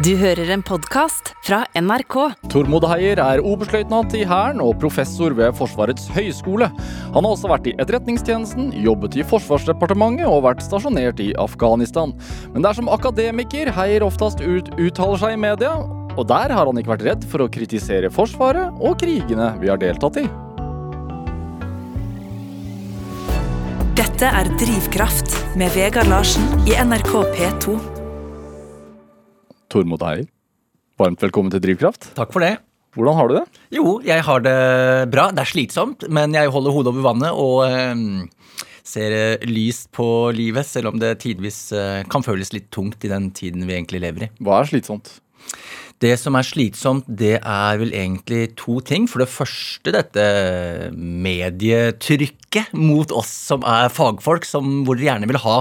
Du hører en podkast fra NRK. Tormod Heier er oberstløytnant i Hæren og professor ved Forsvarets høgskole. Han har også vært i Etterretningstjenesten, jobbet i Forsvarsdepartementet og vært stasjonert i Afghanistan. Men det er som akademiker Heier oftest ut uttaler seg i media, og der har han ikke vært redd for å kritisere Forsvaret og krigene vi har deltatt i. Dette er Drivkraft med Vegard Larsen i NRK P2. Tormod Heier, varmt velkommen til Drivkraft. Takk for det. Hvordan har du det? Jo, jeg har det bra. Det er slitsomt, men jeg holder hodet over vannet og eh, ser eh, lyst på livet, selv om det tidvis eh, kan føles litt tungt i den tiden vi egentlig lever i. Hva er slitsomt? Det som er slitsomt, det er vel egentlig to ting. For det første dette medietrykket mot oss som er fagfolk, som, hvor dere gjerne vil ha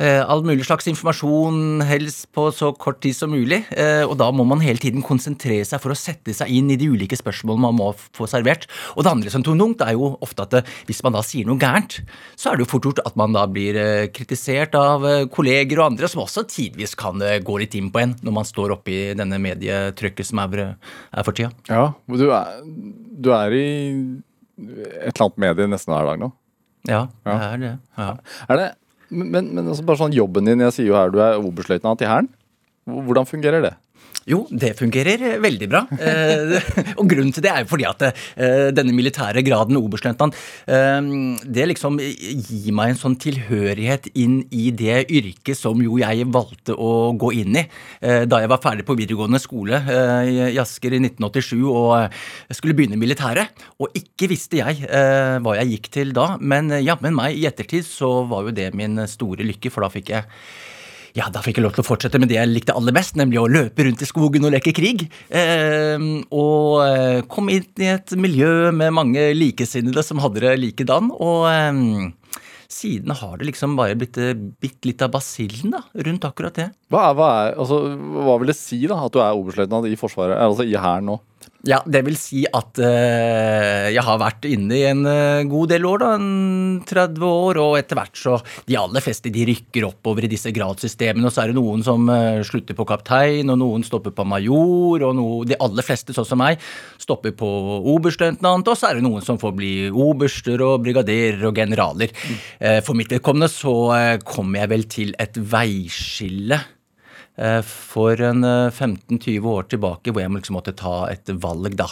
all mulig slags informasjon, helst på så kort tid som mulig. Eh, og da må man hele tiden konsentrere seg for å sette seg inn i de ulike spørsmålene man må få servert. Og det andre som tungt er jo ofte at hvis man da sier noe gærent, så er det jo fort gjort at man da blir eh, kritisert av eh, kolleger og andre, som også tidvis kan eh, gå litt inn på en når man står oppi denne medietrykket som er for tida. Ja, du er, du er i et eller annet medie nesten hver dag nå. Ja, Ja. det er det. Ja. Er det, men, men altså bare sånn jobben din, jeg sier jo her du er oberstløytnant i Hæren. Hvordan fungerer det? Jo, det fungerer veldig bra. Eh, og grunnen til det er jo fordi at eh, denne militære graden, oberstløytnant, eh, det liksom gir meg en sånn tilhørighet inn i det yrket som jo jeg valgte å gå inn i eh, da jeg var ferdig på videregående skole eh, i Asker i 1987 og eh, skulle begynne i militæret. Og ikke visste jeg hva jeg gikk til da, men jammen meg i ettertid så var jo det min store lykke, for da fikk jeg ja, da fikk jeg lov til å fortsette med det jeg likte aller best, nemlig å løpe rundt i skogen og leke krig. Eh, og kom inn i et miljø med mange likesinnede som hadde det likedan. Og eh, siden har det liksom bare blitt eh, bitte litt av basillen da, rundt akkurat det. Hva, er, hva, er, altså, hva vil det si da, at du er oberstløytnant i Forsvaret, altså i Hæren nå? Ja, det vil si at eh, jeg har vært inne i en eh, god del år, da, en 30 år, og etter hvert så De aller fleste de rykker oppover i disse gradssystemene, og så er det noen som eh, slutter på kaptein, og noen stopper på major, og noe, de aller fleste, sånn som meg, stopper på oberstløytnant, og så er det noen som får bli oberster og brigaderer og generaler. Eh, for mitt vedkommende så eh, kom jeg vel til et veiskille for en eh, 15-20 år tilbake, hvor jeg liksom måtte ta et valg, da.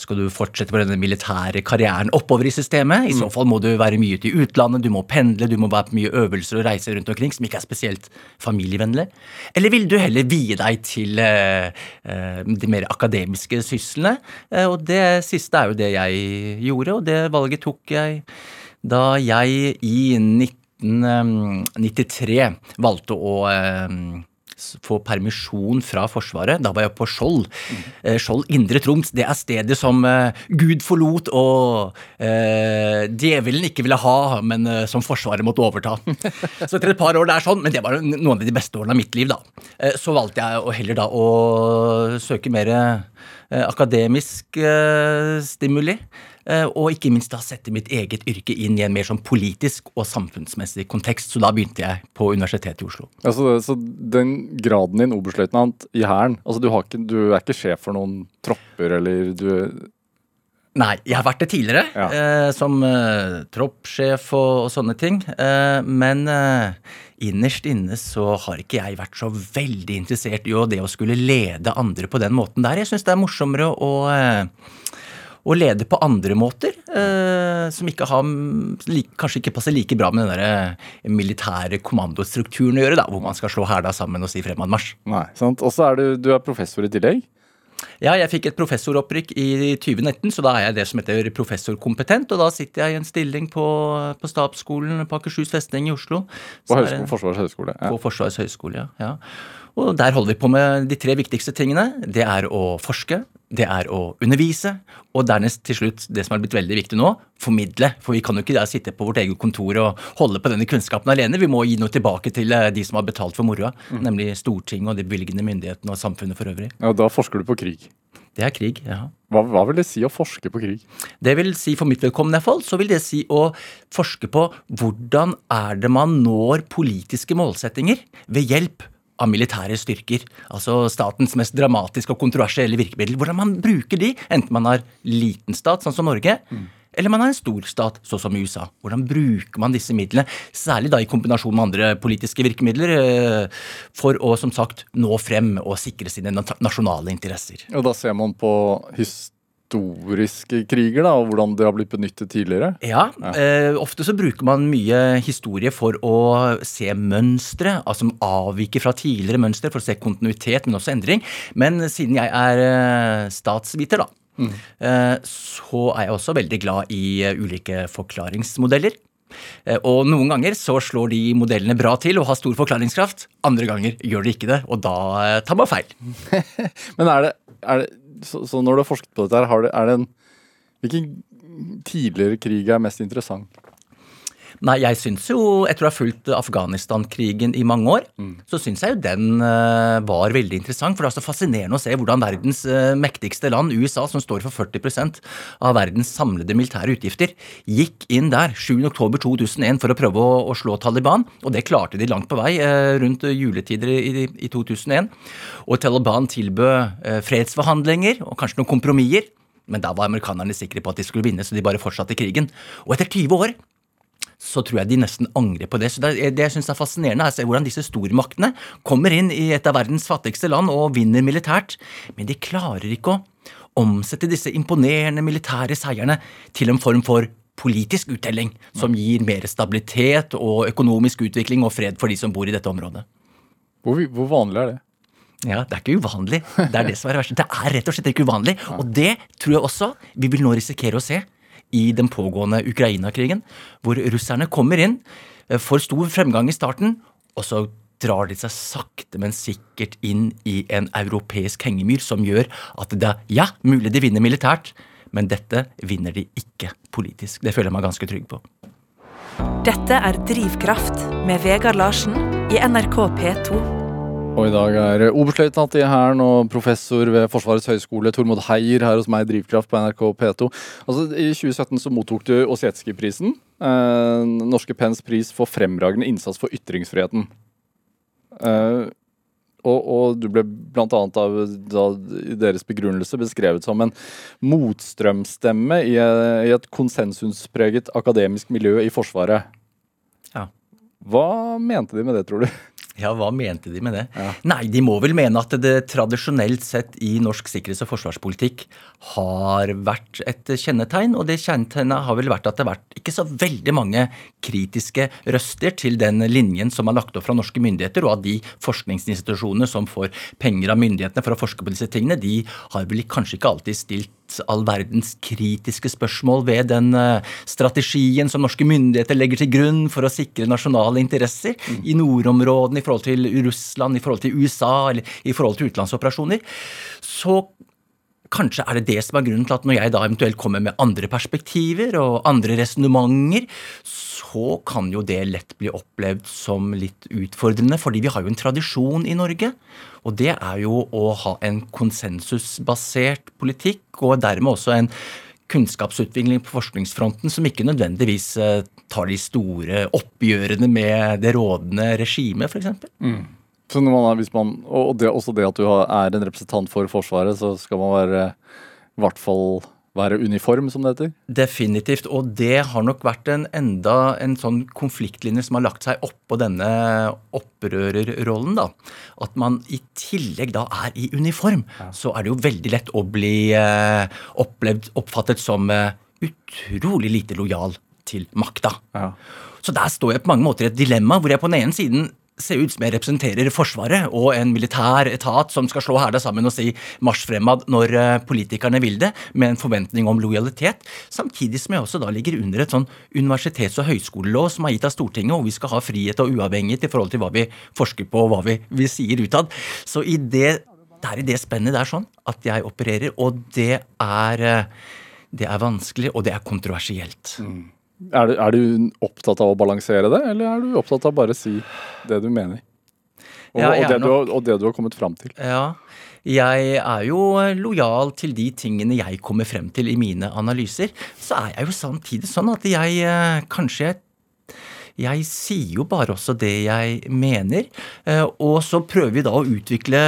Skal du fortsette på denne militære karrieren oppover i systemet? I så fall må du være mye ute i utlandet, du må pendle, du må være på mye øvelser og reiser rundt omkring, som ikke er spesielt familievennlig. Eller vil du heller vie deg til eh, eh, de mer akademiske syslene? Eh, og det siste er jo det jeg gjorde, og det valget tok jeg da jeg i 1993 valgte å eh, få permisjon fra Forsvaret. Da var jeg på Skjold. Eh, Skjold Indre Troms. Det er stedet som eh, Gud forlot og eh, djevelen ikke ville ha, men eh, som Forsvaret måtte overta. Så etter et par år det er sånn, men det var noen av de beste årene av mitt liv, da. Så valgte jeg heller da å søke mer akademisk stimuli. Eh, Og ikke minst da sette mitt eget yrke inn i en mer sånn politisk og samfunnsmessig kontekst. Så da begynte jeg på Universitetet i Oslo. Altså, så den graden din, oberstløytnant i Hæren, altså du, ikke, du er ikke sjef for noen tropper, eller du Nei, jeg har vært det tidligere, Ja. eh, som eh, troppssjef og, og sånne ting. Eh, men eh, innerst inne så har ikke jeg vært så veldig interessert i å, det å skulle lede andre på den måten der. Jeg syns det er morsommere å, eh, å lede på andre måter, eh, som ikke har, kanskje ikke passer like bra med den der eh, militære kommandostrukturen å gjøre, da, hvor man skal slå hæla sammen og si fremadmarsj. Nei, sant? Og så er du, du er professor i tillegg. Ja, jeg fikk et professoropprykk i 2019, så da er jeg det som heter professorkompetent. Og da sitter jeg i en stilling på, på stabsskolen på Akershus festning i Oslo. På er Forsvarets høgskole. Ja. På Forsvarets høgskole, ja. ja. Og der holder vi på med de tre viktigste tingene. Det er å forske, det er å undervise, og dernest til slutt, det som er blitt veldig viktig nå, formidle. For vi kan jo ikke der sitte på vårt eget kontor og holde på denne kunnskapen alene. Vi må gi noe tilbake til eh, de som har betalt for moroa, nemlig Stortinget og de bevilgende myndighetene og samfunnet for øvrig. Ja, da forsker du på krig. Det er krig, ja. Hva, hva vil det si å forske på krig? Det vil si for mitt vedkommende i hvert fall, så vil det si å forske på hvordan er det man når politiske målsettinger ved hjelp av militære styrker. Altså statens mest dramatiske og kontroversielle virkemiddel. Hvordan man bruker de, enten man har liten stat, sånn som Norge, mm. eller man har en stor stat, sånn som USA. Hvordan bruker man disse midlene, særlig da i kombinasjon med andre politiske virkemidler, eh, for å som sagt nå frem og sikre sine nasjonale interesser. Og da ser man på hyst historiske kriger, da, og hvordan det har blitt benyttet tidligere? Ja, ja. Eh, ofte så bruker man mye historie for å se mønstre, altså som avviker fra tidligere mønstre, for å se kontinuitet, men også endring. Men siden jeg er eh, statsviter, da, mm. eh, så er jeg også veldig glad i uh, ulike forklaringsmodeller. Eh, og noen ganger så slår de modellene bra til og har stor forklaringskraft. Andre ganger gjør de ikke det, og da eh, tar man feil. men er det, er det så, så, når du har forsket på dette, her, er det en Hvilken tidligere krig er mest interessant? Nei, jeg syns jo, etter å ha fulgt Afghanistan-krigen i mange år, mm. så syns jeg jo den uh, var veldig interessant. For det er så fascinerende å se hvordan verdens uh, mektigste land, USA, som står for 40% av verdens samlede militære utgifter, gikk inn der 7.10.2001 for å prøve å, å, slå Taliban. Og det klarte de langt på vei uh, rundt juletider i, i, 2001. Og Taliban tilbød fredsforhandlinger og kanskje noen kompromisser. Men da var amerikanerne sikre på at de skulle vinne, så de bare fortsatte krigen. Og etter 20 år så tror jeg de nesten angrer på det. Så Det, det jeg synes er fascinerende, er hvordan disse stormaktene kommer inn i et av verdens fattigste land og vinner militært, men de klarer ikke å omsette disse imponerende militære seierne til en form for politisk uttelling som gir mer stabilitet og økonomisk utvikling og fred for de som bor i dette området. Hvor, hvor vanlig er det? Ja, Det er ikke uvanlig. Det er det som er det verste. Det er rett og slett ikke uvanlig. Og det tror jeg også vi vil nå risikere å se i den pågående Ukraina-krigen, hvor russerne kommer inn, eh, får stor fremgang i starten, og så drar de seg sakte, men sikkert inn i en europeisk hengemyr som gjør at det er ja, mulig de vinner militært, men dette vinner de ikke politisk. Det føler jeg meg ganske trygg på. Dette er Drivkraft med Vegard Larsen i NRK P2. Og i dag er oberstløytnant i Hæren og professor ved Forsvarets høgskole Tormod Heier her hos meg i Drivkraft på NRK P2. Altså, I 2017 så mottok du Ossetskij-prisen. Eh, norske Pens pris for fremragende innsats for ytringsfriheten. Eh, og, og, du ble bl.a. av da, deres begrunnelse beskrevet som en motstrømstemme i, i et konsensuspreget akademisk miljø i Forsvaret. Ja. Hva mente de med det, tror du? Ja, hva mente de med det? Ja. Nei, de må vel mene at det tradisjonelt sett i norsk sikkerhets- og forsvarspolitikk har vært et kjennetegn, og det kjennetegnet har vel vært at det har vært ikke så veldig mange kritiske røster til den linjen som er lagt opp fra norske myndigheter, og at de forskningsinstitusjonene som får penger av myndighetene for å forske på disse tingene, de har vel kanskje ikke alltid stilt all verdens kritiske spørsmål ved den eh, strategien som norske myndigheter legger til grunn for å sikre nasjonale interesser mm. i nordområdene, i forhold til Russland, i forhold til USA eller i forhold til utenlandsoperasjoner, så kanskje er det det som er grunnen til at når jeg da eventuelt kommer med andre perspektiver og andre resonnementer, så kan jo det lett bli opplevd som litt utfordrende, fordi vi har jo en tradisjon i Norge. Og det er jo å ha en konsensusbasert politikk, og dermed også en kunnskapsutvikling på forskningsfronten som ikke nødvendigvis eh, tar de store oppgjørene med det rådende regimet, f.eks. Mm. Så man, man, og det, også det at du er en representant for Forsvaret, så skal man være i hvert fall være uniform, som det heter? Definitivt. Og det har nok vært en enda en sånn konfliktlinje som har lagt seg oppå denne opprørerrollen. da. At man i tillegg da er i uniform, ja. så er det jo veldig lett å bli eh, opplevd, oppfattet som eh, utrolig lite lojal til makta. Ja. Så der står jeg på mange måter i et dilemma hvor jeg på den ene siden se ut som jeg representerer Forsvaret og en militær etat som skal slå hæla sammen og si marsj fremad når eh, politikerne vil det, med en forventning om lojalitet. Samtidig som jeg også da ligger under et sånn universitets- og høyskolelov som er gitt av Stortinget, og vi skal ha frihet og uavhengighet i forhold til hva vi forsker på og hva vi, vi sier utad. Så i det, det er i det spennet det er sånn at jeg opererer, og det er, eh, det er vanskelig, og det er kontroversielt. Mm. Er du, er du, opptatt av å balansere det, eller er du opptatt av bare å si det du mener? Og, ja, og, det, du, og det du har kommet fram til? Ja, jeg er jo lojal til de tingene jeg kommer frem til i mine analyser. Så er jeg jo samtidig sånn at jeg eh, kanskje Jeg sier jo bare også det jeg mener. eh, Og så prøver vi da å utvikle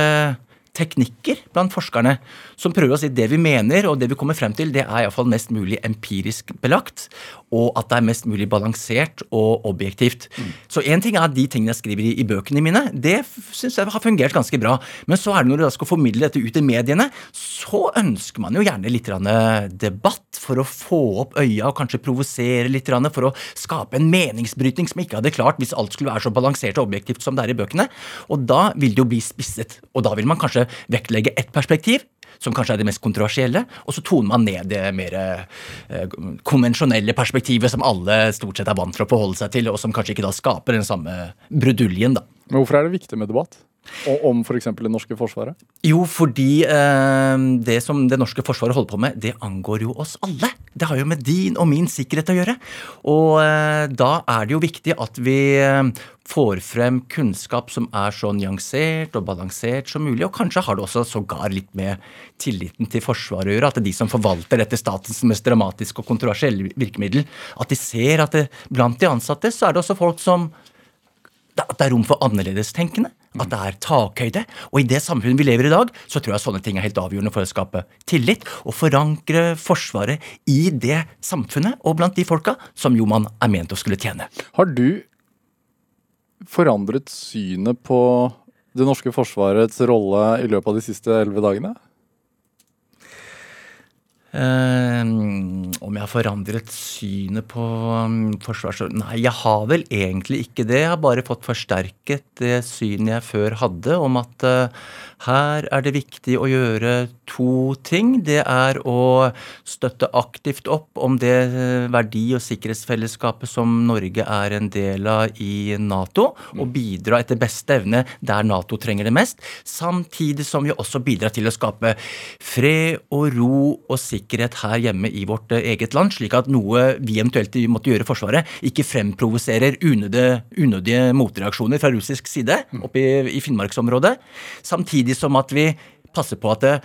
teknikker blant forskerne som prøver å si det vi mener og det vi kommer frem til, det er iallfall mest mulig empirisk belagt, og at det er mest mulig balansert og objektivt. Så én ting er de tingene jeg skriver i, i bøkene mine, det syns jeg har fungert ganske bra. Men så er det når du da skal formidle dette ut i mediene, så ønsker man jo gjerne litt grann debatt for å få opp øya og kanskje provosere litt for å skape en meningsbrytning som ikke hadde klart hvis alt skulle være så balansert og objektivt som det er i bøkene. Og da vil det jo bli spisset. Og da vil man kanskje vektlegge ett perspektiv, som kanskje er det mest kontroversielle, og så toner man ned det mer eh, konvensjonelle perspektivet som alle stort sett er vant til å forholde seg til, og som kanskje ikke da skaper den samme bruduljen, da. Men hvorfor er det viktig med debatt? Og om f.eks. det norske forsvaret? Jo, fordi eh, det som det norske forsvaret holder på med, det angår jo oss alle. Det har jo med din og min sikkerhet å gjøre. Og eh, da er det jo viktig at vi eh, får frem kunnskap som er så nyansert og balansert som mulig. Og kanskje har det også sågar litt med tilliten til Forsvaret å gjøre. At det er de som forvalter dette statens mest dramatiske og kontroversielle virkemiddel, at de ser at det, blant de ansatte så er det også folk som at det er rom for annerledestenkende. At det er takhøyde. Og i det samfunnet vi lever i dag, så tror jeg sånne ting er helt avgjørende for å skape tillit. Og forankre Forsvaret i det samfunnet og blant de folka som jo man er ment å skulle tjene. Har du forandret synet på det norske forsvarets rolle i løpet av de siste elleve dagene? Eh, om jeg har forandret synet på um, forsvars... Nei, jeg har vel egentlig ikke det. Jeg har bare fått forsterket det synet jeg før hadde, om at eh, her er det viktig å gjøre to ting. Det er å støtte aktivt opp om det eh, verdi- og sikkerhetsfellesskapet som Norge er en del av i Nato, og bidra etter beste evne der Nato trenger det mest. Samtidig som vi også bidrar til å skape fred og ro og sikkerhet her hjemme i vårt eh, eget land, slik at noe vi eventuelt måtte gjøre i Forsvaret, ikke fremprovoserer unødige, unødige motreaksjoner fra russisk side oppe i, i Finnmarksområdet. Samtidig som at vi passer på at det,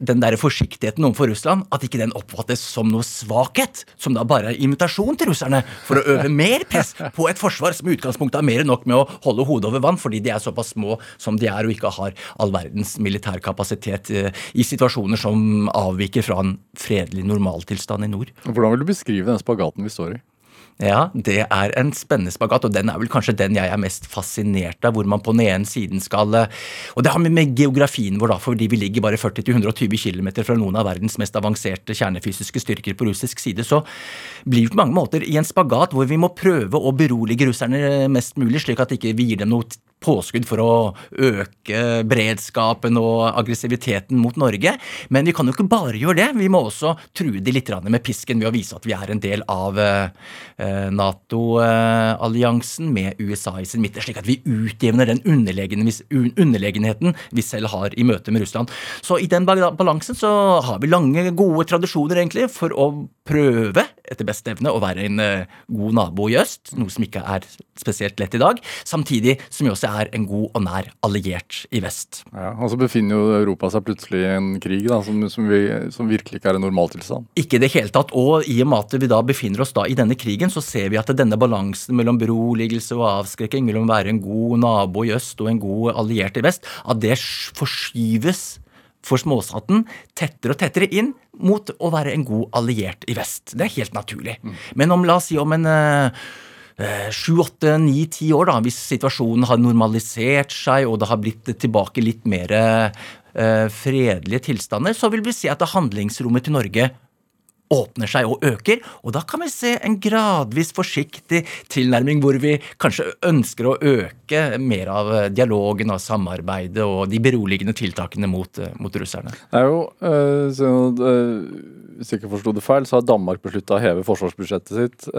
den der forsiktigheten overfor Russland, at ikke den oppfattes som noe svakhet, som da bare er invitasjon til russerne for å øve mer press på et forsvar som i utgangspunktet har mer enn nok med å holde hodet over vann, fordi de er såpass små som de er og ikke har all verdens militær kapasitet eh, i situasjoner som avviker fra en fredelig normaltilstand i nord. Hvordan vil du beskrive den spagaten vi står i? Ja, det er en spennende spagat, og den er vel kanskje den jeg er mest fascinert av. Hvor man på den ene siden skal eh, Og det har med, geografien vår, da, fordi vi ligger bare 40-120 km fra noen av verdens mest avanserte kjernefysiske styrker på russisk side, så blir vi på mange måter i en spagat hvor vi må prøve å berolige russerne mest mulig, slik at ikke vi gir dem noe påskudd for å øke beredskapen og aggressiviteten mot Norge. Men vi kan jo ikke bare gjøre det. Vi må også true de litt med pisken ved å vise at vi er en del av eh, Nato-alliansen med USA i sin midte, slik at vi utjevner den underlegenheten vi selv har i møte med Russland. Så i den balansen så har vi lange, gode tradisjoner egentlig for å prøve etter beste evne å være en eh, god nabo i øst, noe som ikke er spesielt lett i dag, samtidig som vi også er en god og nær alliert i vest. Ja, Og så befinner jo Europa seg plutselig i en krig da, som, som, vi, som virkelig ikke er en normaltilstand. Ikke i det hele tatt. Og i og med at vi da befinner oss da i denne krigen, så ser vi at denne balansen mellom beroligelse og avskrekking, mellom å være en god nabo i øst og en god alliert i vest, at det forskyves for småstaten tettere og tettere inn mot å være en god alliert i vest. Det er helt naturlig. Men om, la oss si om en sju, åtte, ni, ti år, da, hvis situasjonen har normalisert seg og det har blitt tilbake litt mer uh, fredelige tilstander, så vil vi se at handlingsrommet til Norge åpner seg og øker, og da kan vi se en gradvis forsiktig tilnærming hvor vi kanskje ønsker å øke mer av dialogen og samarbeidet og de beroligende tiltakene mot, mot russerne. Det er jo, så, Hvis jeg ikke forsto det feil, så har Danmark beslutta å heve forsvarsbudsjettet sitt.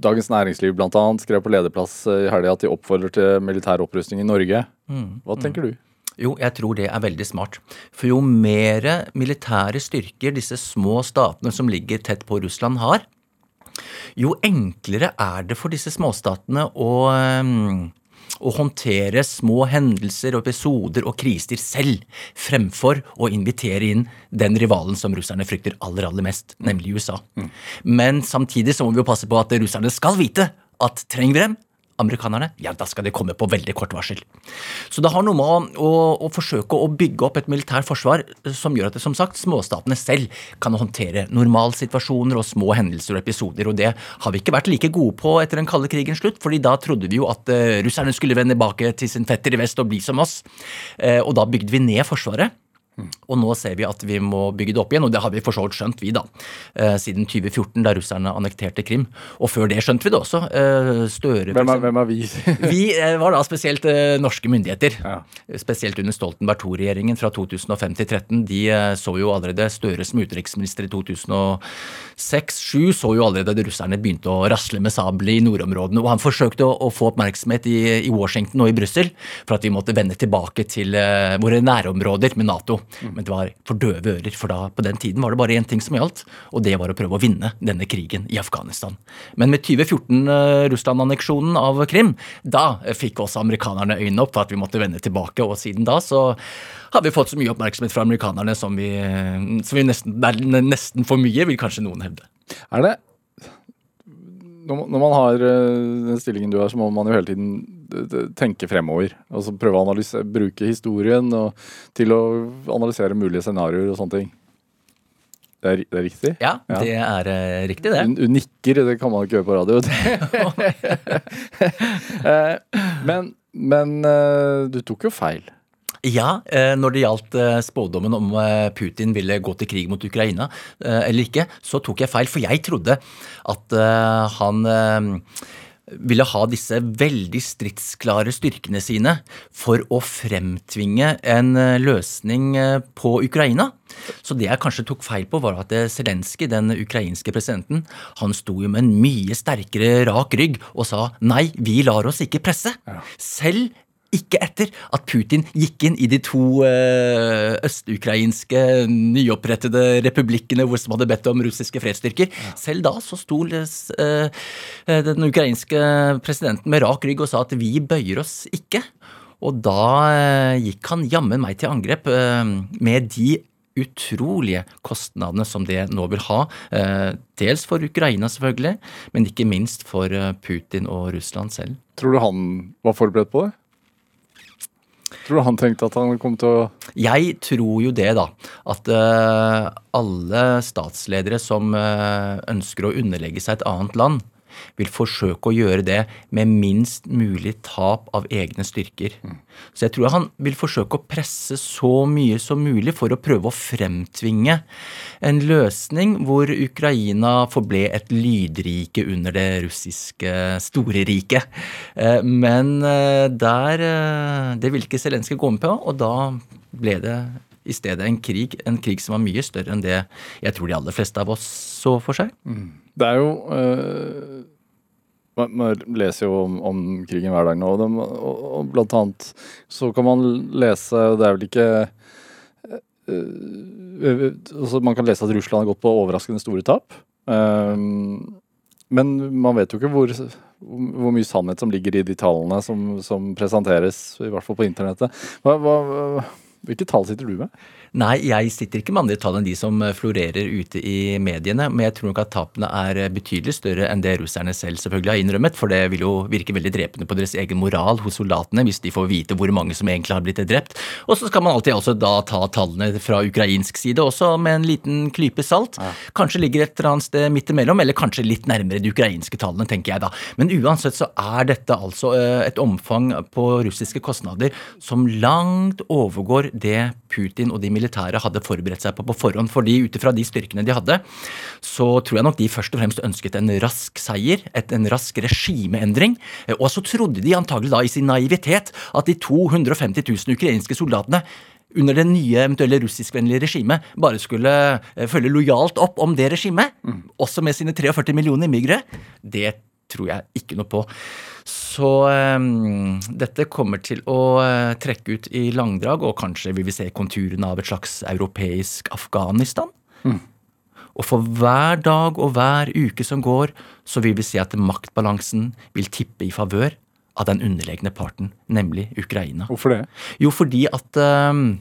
Dagens Næringsliv blant annet skrev på lederplass i helga at de oppfordrer til militær opprustning i Norge. Hva tenker du? Jo, jeg tror det er veldig smart. For jo mer militære styrker disse små statene som ligger tett på Russland har, jo enklere er det for disse småstatene å å håndtere små hendelser og episoder og kriser selv, fremfor å invitere inn den rivalen som russerne frykter aller, aller mest, nemlig USA. Men samtidig så må vi jo passe på at russerne skal vite at trenger vi dem, amerikanerne, ja, da skal de komme på veldig kort varsel. Så det har noe med å, å, å forsøke å bygge opp et militært forsvar som gjør at det, som sagt, småstatene selv kan håndtere normalsituasjoner og små hendelser og episoder. Og det har vi ikke vært like gode på etter den kalde krigens slutt, fordi da trodde vi jo at uh, russerne skulle vende tilbake til sin fetter i vest og bli som oss. Uh, og da bygde vi ned Forsvaret. Og nå ser vi at vi må bygge det opp igjen, og det har vi for så vidt skjønt, vi, da. Eh, siden 2014, da russerne annekterte Krim. Og før det skjønte vi det også. Eh, Støre Hvem er, hvem er vi? vi eh, var da spesielt norske myndigheter. Ja. Spesielt under Stoltenberg II-regjeringen fra 2005 til 2013. De så jo allerede Støre som utenriksminister i 2006-2007, så jo allerede at russerne begynte å rasle med sabel i nordområdene. Og han forsøkte å, å få oppmerksomhet i, i, Washington og i Brussel for at vi måtte vende tilbake til våre nærområder med Nato. Men det var for døve ører, for da på den tiden var det bare én ting som gjaldt, og det var å prøve å vinne denne krigen i Afghanistan. Men med 2014, uh, Russland-anneksjonen av Krim, da fikk også amerikanerne øynene opp for at vi måtte vende tilbake, og siden da så har vi fått så mye oppmerksomhet fra amerikanerne som vi, som vi nesten, nesten for mye, vil kanskje noen hevde. Er det når man har den stillingen du har, så må man jo hele tiden tenke fremover. Altså prøve å bruke historien til å analysere mulige scenarioer og sånne ting. Det er, det er riktig? Ja, ja, det er uh, riktig, det. Du, nikker, det kan man ikke gjøre på radio. men, men uh, du tok jo feil. Ja, eh, når det gjaldt eh, spådommen om eh, Putin ville gå til krig mot Ukraina eller ikke, så tok jeg feil. For jeg trodde at han ville ha disse veldig stridsklare styrkene sine for å fremtvinge en løsning på Ukraina. Så det jeg kanskje tok feil på, var at Zelenskyj, den ukrainske presidenten, han sto jo med en mye sterkere rak rygg og sa nei, vi lar oss ikke presse. Selv ikke etter at Putin gikk inn i de to uh, østukrainske nyopprettede republikkene hvor som hadde bedt om russiske fredsstyrker. Ja. Selv da så sto uh, den ukrainske presidenten med rak rygg og sa at vi bøyer oss ikke. Og da gikk han jammen meg til angrep med de utrolige kostnadene som det nå vil ha. Dels for Ukraina, selvfølgelig, men ikke minst for Putin og Russland selv. Tror du han var forberedt på det? Tror du han tenkte at han kom til å Jeg tror jo det, da. At uh, alle statsledere som uh, ønsker å underlegge seg et annet land, vil forsøke å gjøre det med minst mulig tap av egne styrker. Så jeg tror han vil forsøke å presse så mye som mulig for å prøve å fremtvinge en løsning hvor Ukraina forble et lydrike under det russiske store riket. Eh, men eh, der eh, Det ville ikke Zelenskyj gå med på, og da ble det i stedet en krig, en krig som var mye større enn det jeg tror de aller fleste av oss så for seg. Mm. Det er jo øh, man, man, leser jo om, om, krigen hver dag nå, og, de, og, og, blant annet så kan man lese Det er vel ikke øh, Man kan lese at Russland har gått på overraskende store tap. Um, men man vet jo ikke hvor, hvor, mye sannhet som ligger i de tallene som, som presenteres, i hvert fall på internettet. Hva, hva, hvilke tall sitter du med? Nei, jeg sitter ikke med andre tall enn de som eh, florerer ute i mediene. Men jeg tror nok at tapene er eh, betydelig større enn det russerne selv selvfølgelig har innrømmet. For det vil jo virke veldig drepende på deres egen moral hos soldatene hvis de får vite hvor mange som egentlig har blitt drept. Og så skal man alltid altså da ta tallene fra ukrainsk side også med en liten klype salt. Ja. Kanskje ligger et eller annet sted midt imellom, eller kanskje litt nærmere de ukrainske tallene, tenker jeg da. Men uansett så er dette altså eh, et omfang på russiske kostnader som langt overgår det Putin og de militære hadde forberedt seg på på forhånd. fordi ut ifra de styrkene de hadde, så tror jeg nok de først og fremst ønsket en rask seier, et, en rask regimeendring. Og så trodde de antagelig da i sin naivitet at de 250 000 ukrainske soldatene under det nye eventuelle russiskvennlige regimet bare skulle eh, følge lojalt opp om det regimet, mm. også med sine 43 millioner immigre, Det tror jeg ikke noe på. Så um, dette kommer til å uh, trekke ut i langdrag, og kanskje vil vi se konturene av et slags europeisk Afghanistan. Mm. Og for hver dag og hver uke som går, så vil vi se at maktbalansen vil tippe i favør av den underlegne parten, nemlig Ukraina. Hvorfor det? Jo, fordi at um,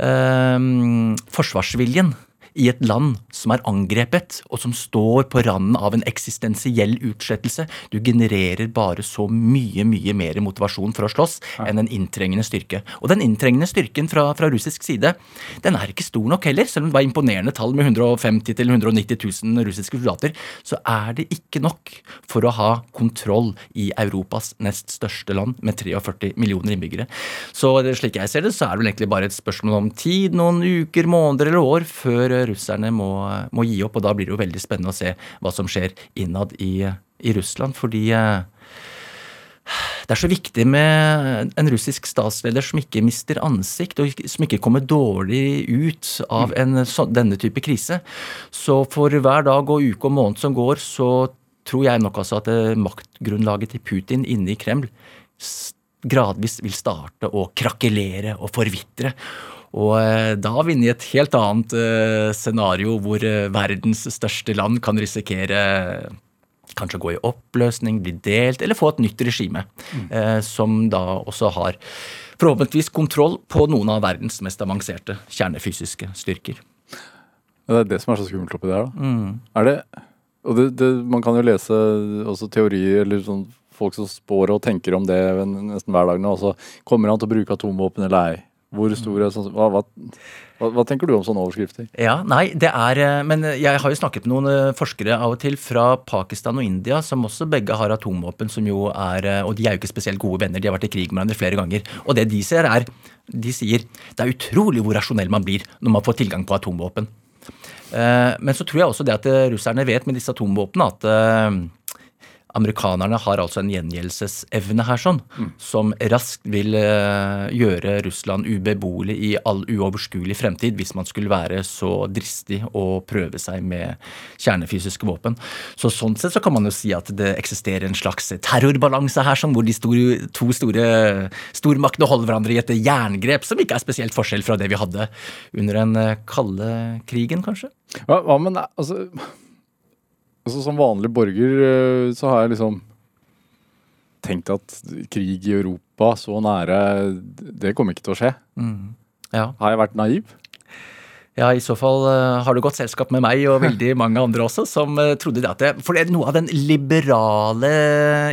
um, forsvarsviljen i et land som er angrepet, og som står på randen av en eksistensiell utslettelse. Du genererer bare så mye, mye mer motivasjon for å slåss enn en inntrengende styrke. Og den inntrengende styrken fra, fra russisk side, den er ikke stor nok heller. Selv om det var imponerende tall med 150 000-190 000 russiske soldater, så er det ikke nok for å ha kontroll i Europas nest største land med 43 millioner innbyggere. Så slik jeg ser det, så er det vel egentlig bare et spørsmål om tid, noen uker, måneder eller år, før russerne må, må gi opp. Og da blir det jo veldig spennende å se hva som skjer innad i, i Russland. Fordi eh, det er så viktig med en russisk statsleder som ikke mister ansikt, og som ikke kommer dårlig ut av en, denne type krise. Så for hver dag og uke og måned som går, så tror jeg nok altså at maktgrunnlaget til Putin inne i Kreml gradvis vil starte å krakelere og forvitre. Og da er vi inne i et helt annet scenario hvor verdens største land kan risikere kanskje gå i oppløsning, bli delt, eller få et nytt regime. Mm. som da også har forhåpentligvis kontroll på noen av verdens mest avanserte kjernefysiske styrker. Det er det som er så skummelt oppi der, da. Mm. Er det, og det, det, man kan jo lese også teorier eller sånn folk som spår og tenker om det nesten hver dag nå. Altså, kommer han til å bruke atomvåpen eller ei? Hvor stor er sånn hva, hva, hva, tenker du om sånne overskrifter? Ja, nei, det er eh, Men jeg har jo snakket med noen eh, forskere av og til fra Pakistan og India, som også begge har atomvåpen, som jo er eh, Og de er jo ikke spesielt gode venner, de har vært i krig med hverandre flere ganger. Og det de ser, er De sier det er utrolig hvor rasjonell man blir når man får tilgang på atomvåpen. Men så tror jeg også det at russerne vet med disse atomvåpnene at amerikanerne har altså en gjengjeldelsesevne her sånn, mm. som raskt vil uh, gjøre Russland ubeboelig i all uoverskuelig fremtid hvis man skulle være så dristig å prøve seg med kjernefysiske våpen. Så Sånn sett så kan man jo si at det eksisterer en slags terrorbalanse her, sånn, hvor de store, to store stormaktene holder hverandre i et jerngrep som ikke er spesielt forskjell fra det vi hadde under den eh, kalde krigen, kanskje. Hva, hva men altså Altså Som vanlig borger eh, så har jeg liksom tenkt at krig i Europa så nære, det kommer ikke til å skje. Mm. Ja. Har jeg vært naiv? Ja, i så fall uh, har du godt selskap med meg og veldig mange andre også, som uh, trodde det at det For det er noe av den liberale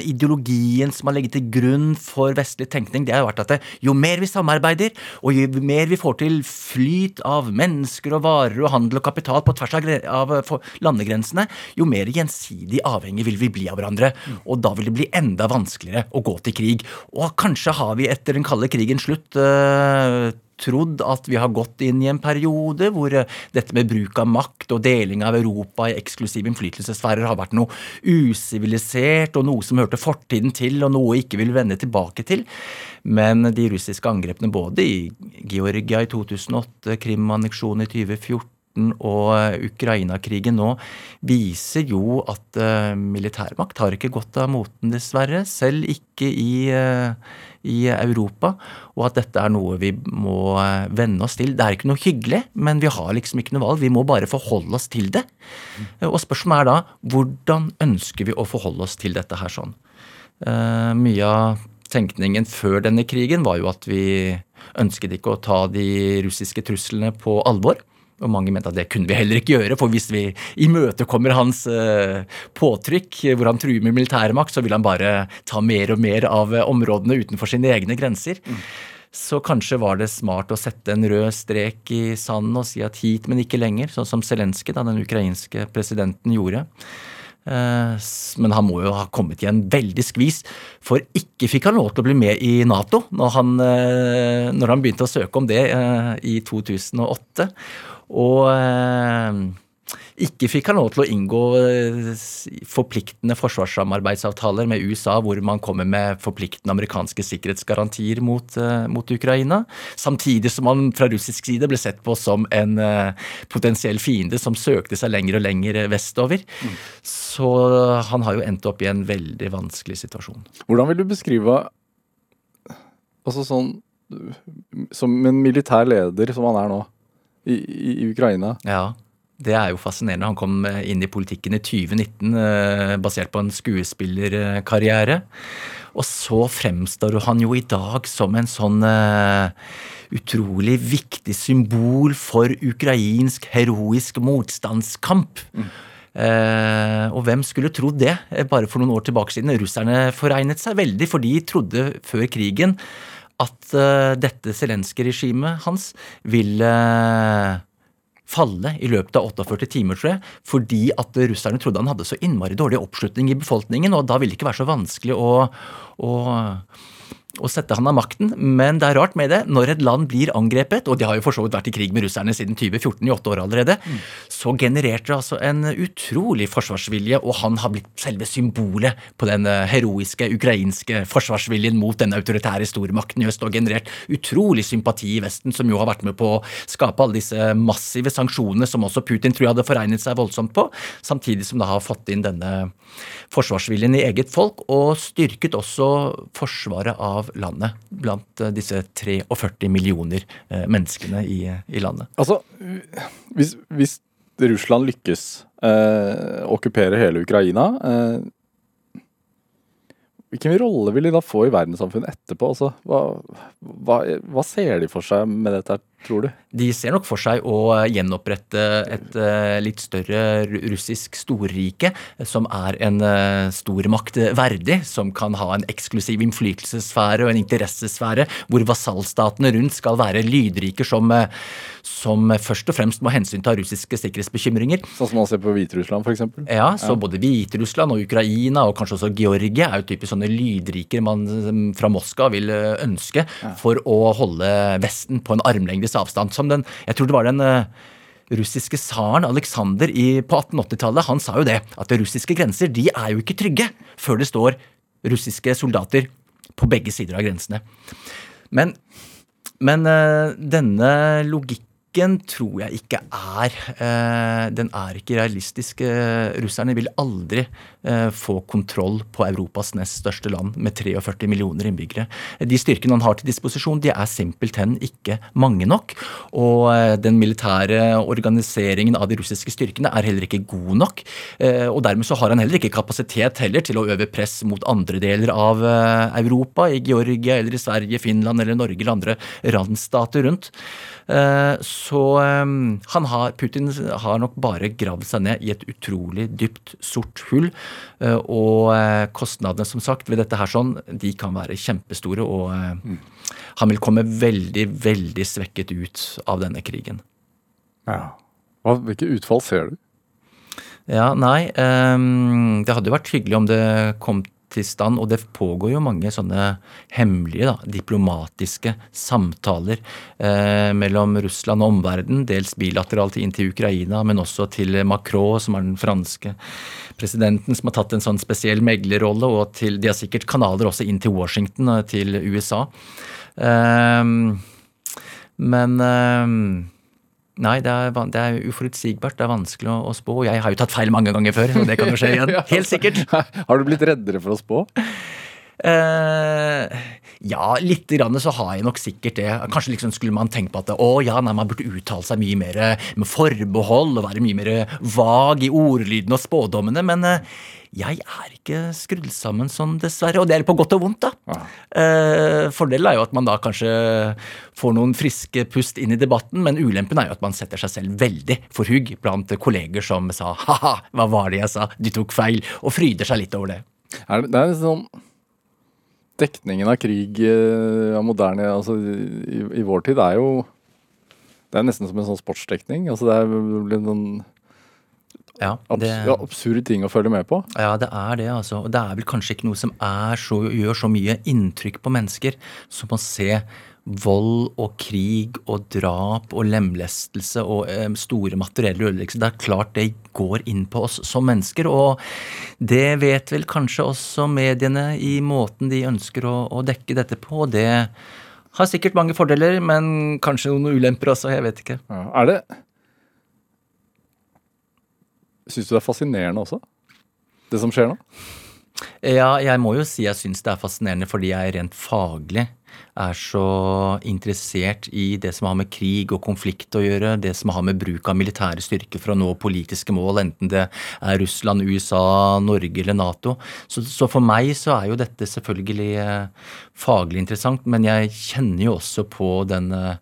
ideologien som har ligget til grunn for vestlig tenkning, det har vært at det, jo mer vi samarbeider, og jo mer vi får til flyt av mennesker og varer og handel og kapital på tvers av, av landegrensene, jo mer gjensidig avhengig vil vi bli av hverandre. Og da vil det bli enda vanskeligere å gå til krig. Og kanskje har vi etter den kalde krigen slutt trodd at vi har gått inn i en periode hvor eh, dette med bruk av makt og deling av Europa i eksklusive innflytelsessfærer har vært noe usivilisert og noe som hørte fortiden til, og noe ikke vil vende tilbake til. Men de russiske angrepene både i Georgia i 2008, Krim-anneksjonen i 2014 og eh, Ukraina-krigen nå viser jo at uh, militærmakt har ikke gått av moten, dessverre. Selv ikke i, uh, i Europa, og at dette er noe vi må eh, venne oss til. Det er ikke noe hyggelig, men vi har liksom ikke noe valg. Vi må bare forholde oss til det. Og spørsmålet er da hvordan ønsker vi å forholde oss til dette her sånn? Mye av tenkningen før denne krigen var jo at vi ønsket ikke å ta de russiske truslene på alvor. Og mange mente at det kunne vi heller ikke gjøre, for hvis vi imøtekommer hans uh, påtrykk, hvor han truer med militærmakt, så vil han bare ta mer og mer av uh, områdene utenfor sine egne grenser. Mm. Så kanskje var det smart å sette en rød strek i sanden og si at hit, men ikke lenger, sånn som Zelenskyj, den ukrainske presidenten, gjorde. Uh, men han må jo ha kommet i en veldig skvis, for ikke fikk han lov til å bli med i Nato når han, når han begynte å søke om det i 2008. Og eh, ikke fikk han lov til å inngå eh, forpliktende forsvarssamarbeidsavtaler med USA, hvor man kommer med forpliktende amerikanske sikkerhetsgarantier mot, eh, mot Ukraina. Samtidig som han fra russisk side ble sett på som en potensiell fiende som søkte seg lenger og lenger vestover. Mm. Så han har jo endt opp i en veldig vanskelig situasjon. Hvordan vil du beskrive altså sånn som en militær leder som han er nå? I, i Ukraina. Ja. Det er jo fascinerende. Han kom eh, inn i politikken i 2019 eh, basert på en skuespillerkarriere. Og så fremstår han jo i dag som en sånn uh, utrolig viktig symbol for ukrainsk heroisk motstandskamp. Mm. Og hvem skulle trodd det, bare for noen år tilbake siden? Russerne foregnet seg veldig, for de trodde før krigen at uh, dette Zelenskyj-regimet hans ville falle i løpet av 48 timer, tror jeg, fordi at russerne trodde han hadde så innmari dårlig oppslutning i befolkningen, og da ville det ikke være så vanskelig å, å å sette han av makten. Men det er rart med det. Når et land blir angrepet, og de har jo for så vidt vært i krig med russerne siden 2014, i åtte år allerede, mm. så genererte det altså en utrolig forsvarsvilje, og han har blitt selve symbolet på den eh, heroiske ukrainske forsvarsviljen mot den autoritære stormakten i øst, og generert utrolig sympati i Vesten, som jo har vært med på å skape alle disse massive sanksjonene som også Putin tror jeg hadde foregnet seg voldsomt på, samtidig som det har fått inn denne forsvarsviljen i eget folk, og styrket også forsvaret av av landet blant eh, disse 43 millioner eh, menneskene i, i landet. Altså, hvis, hvis Russland lykkes eh, okkupere hele Ukraina eh, Hvilken rolle vil de da få i verdenssamfunnet etterpå? Altså, hva, hva, hva, ser de for seg med dette? Tror du? De ser nok for seg å gjenopprette et uh, litt større russisk storrike, som er en uh, stormakt verdig, som kan ha en eksklusiv innflytelsessfære og en interessesfære, hvor vasallstatene rundt skal være lydrike som, som først og fremst må hensynta russiske sikkerhetsbekymringer. Sånn som man ser på Hviterussland, f.eks.? Ja, så ja. både Hviterussland og Ukraina, og kanskje også Georgia, er jo typisk sånne lydriker man fra Moskva vil ønske for å holde Vesten på en armlengdes avstand. Som den, jeg tror det var den uh, russiske tsaren Aleksander på 1880-tallet. Han sa jo det, at russiske grenser de er jo ikke trygge før det står russiske soldater på begge sider av grensene. Men, men uh, denne logikken logikken tror jeg ikke er eh, Den er ikke realistisk. Eh, russerne vil aldri eh, få kontroll på Europas nest største land med 43 millioner innbyggere. De styrkene han har til disposisjon, de er simpelthen ikke mange nok. Og den militære organiseringen av de russiske styrkene er heller ikke god nok. Og dermed så har han heller ikke kapasitet heller til å øve press mot andre deler av Europa, i Georgia eller i Sverige, Finland eller Norge eller andre randstater rundt. Så han har, Putin har nok bare gravd seg ned i et utrolig dypt, sort hull. Eh, og eh, kostnadene, som sagt, ved dette her sånn, de kan være kjempestore. Og mm. han vil komme veldig, veldig svekket ut av denne krigen. Ja. Hvilke utfall ser du? Ja, nei um, Det hadde jo vært hyggelig om det kom til stand. Og det pågår jo mange sånne hemmelige, da, diplomatiske samtaler eh, mellom Russland og omverdenen. Dels bilateralt inn til Ukraina, men også til Macron, som er den franske presidenten, som har tatt en sånn spesiell meglerrolle. Og til, de har sikkert kanaler også inn til Washington, eh, til USA. Eh, men eh, Nei, det er, det er, uforutsigbart. Det er vanskelig å, å, spå. Jeg har jo tatt feil mange ganger før, og det kan jo skje igjen. Helt sikkert. Har du blitt reddere for å spå? Uh, ja, lite grann så har jeg nok sikkert det. Kanskje liksom skulle man tenke på at å ja, nei, man burde uttale seg mye mer med forbehold og være mye mer vag i ordlyden og spådommene. Men eh, jeg er ikke skrudd sammen sånn, dessverre. Og det er på godt og vondt, da. Ja. Eh, fordelen er jo at man da kanskje får noen friske pust inn i debatten, men ulempen er jo at man setter seg selv veldig for hugg blant kolleger som sa ha-ha, hva var det jeg sa, du tok feil, og fryder seg litt over det. Er det, det er sånn Dekningen av krig eh, av moderne altså i, i, vår tid er jo Det er nesten som en sånn sportsdekning. altså Det er blitt noen ja, det, ja, absurde ting å følge med på. Ja, det er det. altså. Og det er vel kanskje ikke noe som så, gjør så mye inntrykk på mennesker som å se vold og krig og drap og lemlestelse og eh, store materielle ødeleggelser. Det er klart det går inn på oss som mennesker, og det vet vel kanskje også mediene i måten de ønsker å, å dekke dette på. Det har sikkert mange fordeler, men kanskje noen ulemper også. Jeg vet ikke. Ja, er det Syns du det er fascinerende også, det som skjer nå? Ja, jeg må jo si jeg syns det er fascinerende fordi jeg rent faglig er så interessert i det som har med krig og konflikt å gjøre, det som har med bruk av militære styrker for å nå politiske mål, enten det er Russland, USA, Norge eller Nato. Så, så for meg så er jo dette selvfølgelig eh, faglig interessant, men jeg kjenner jo også på den eh,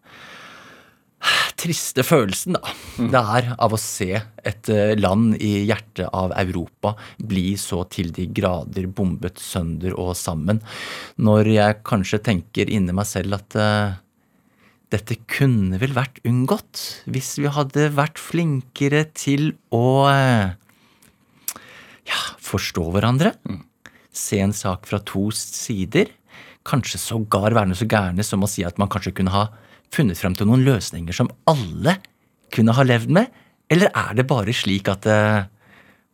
triste følelsen da, det er av å se et eh, land i hjertet av Europa bli så til de grader bombet sønder og sammen. Når jeg kanskje tenker inni meg selv at uh, dette kunne vel vært unngått hvis vi hadde vært flinkere til å uh, ja, forstå hverandre. Se en sak fra to sider. Kanskje sågar være noe så gærne som å si at man kanskje kunne ha funnet frem til noen løsninger som alle kunne ha levd med? Eller er det bare slik at uh,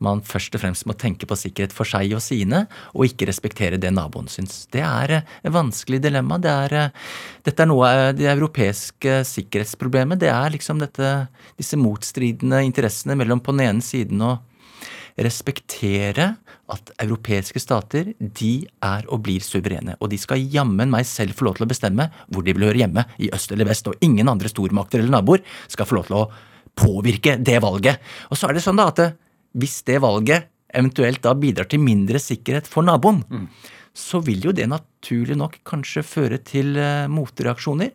man først og fremst må tenke på sikkerhet for seg og sine, og ikke respektere det naboen syns? Det er uh, et vanskelig dilemma. Det er, uh, dette er noe av det europeiske sikkerhetsproblemet. Det er liksom dette, disse motstridende interessene mellom på den ene siden å respektere at europeiske stater de er og blir suverene. Og de skal jammen meg selv få lov til å bestemme hvor de vil høre hjemme, i øst eller vest. Og ingen andre stormakter eller naboer skal få lov til å påvirke det valget. Og så er det sånn da at hvis det valget eventuelt da bidrar til mindre sikkerhet for naboen, mm. så vil jo det naturlig nok kanskje føre til motreaksjoner.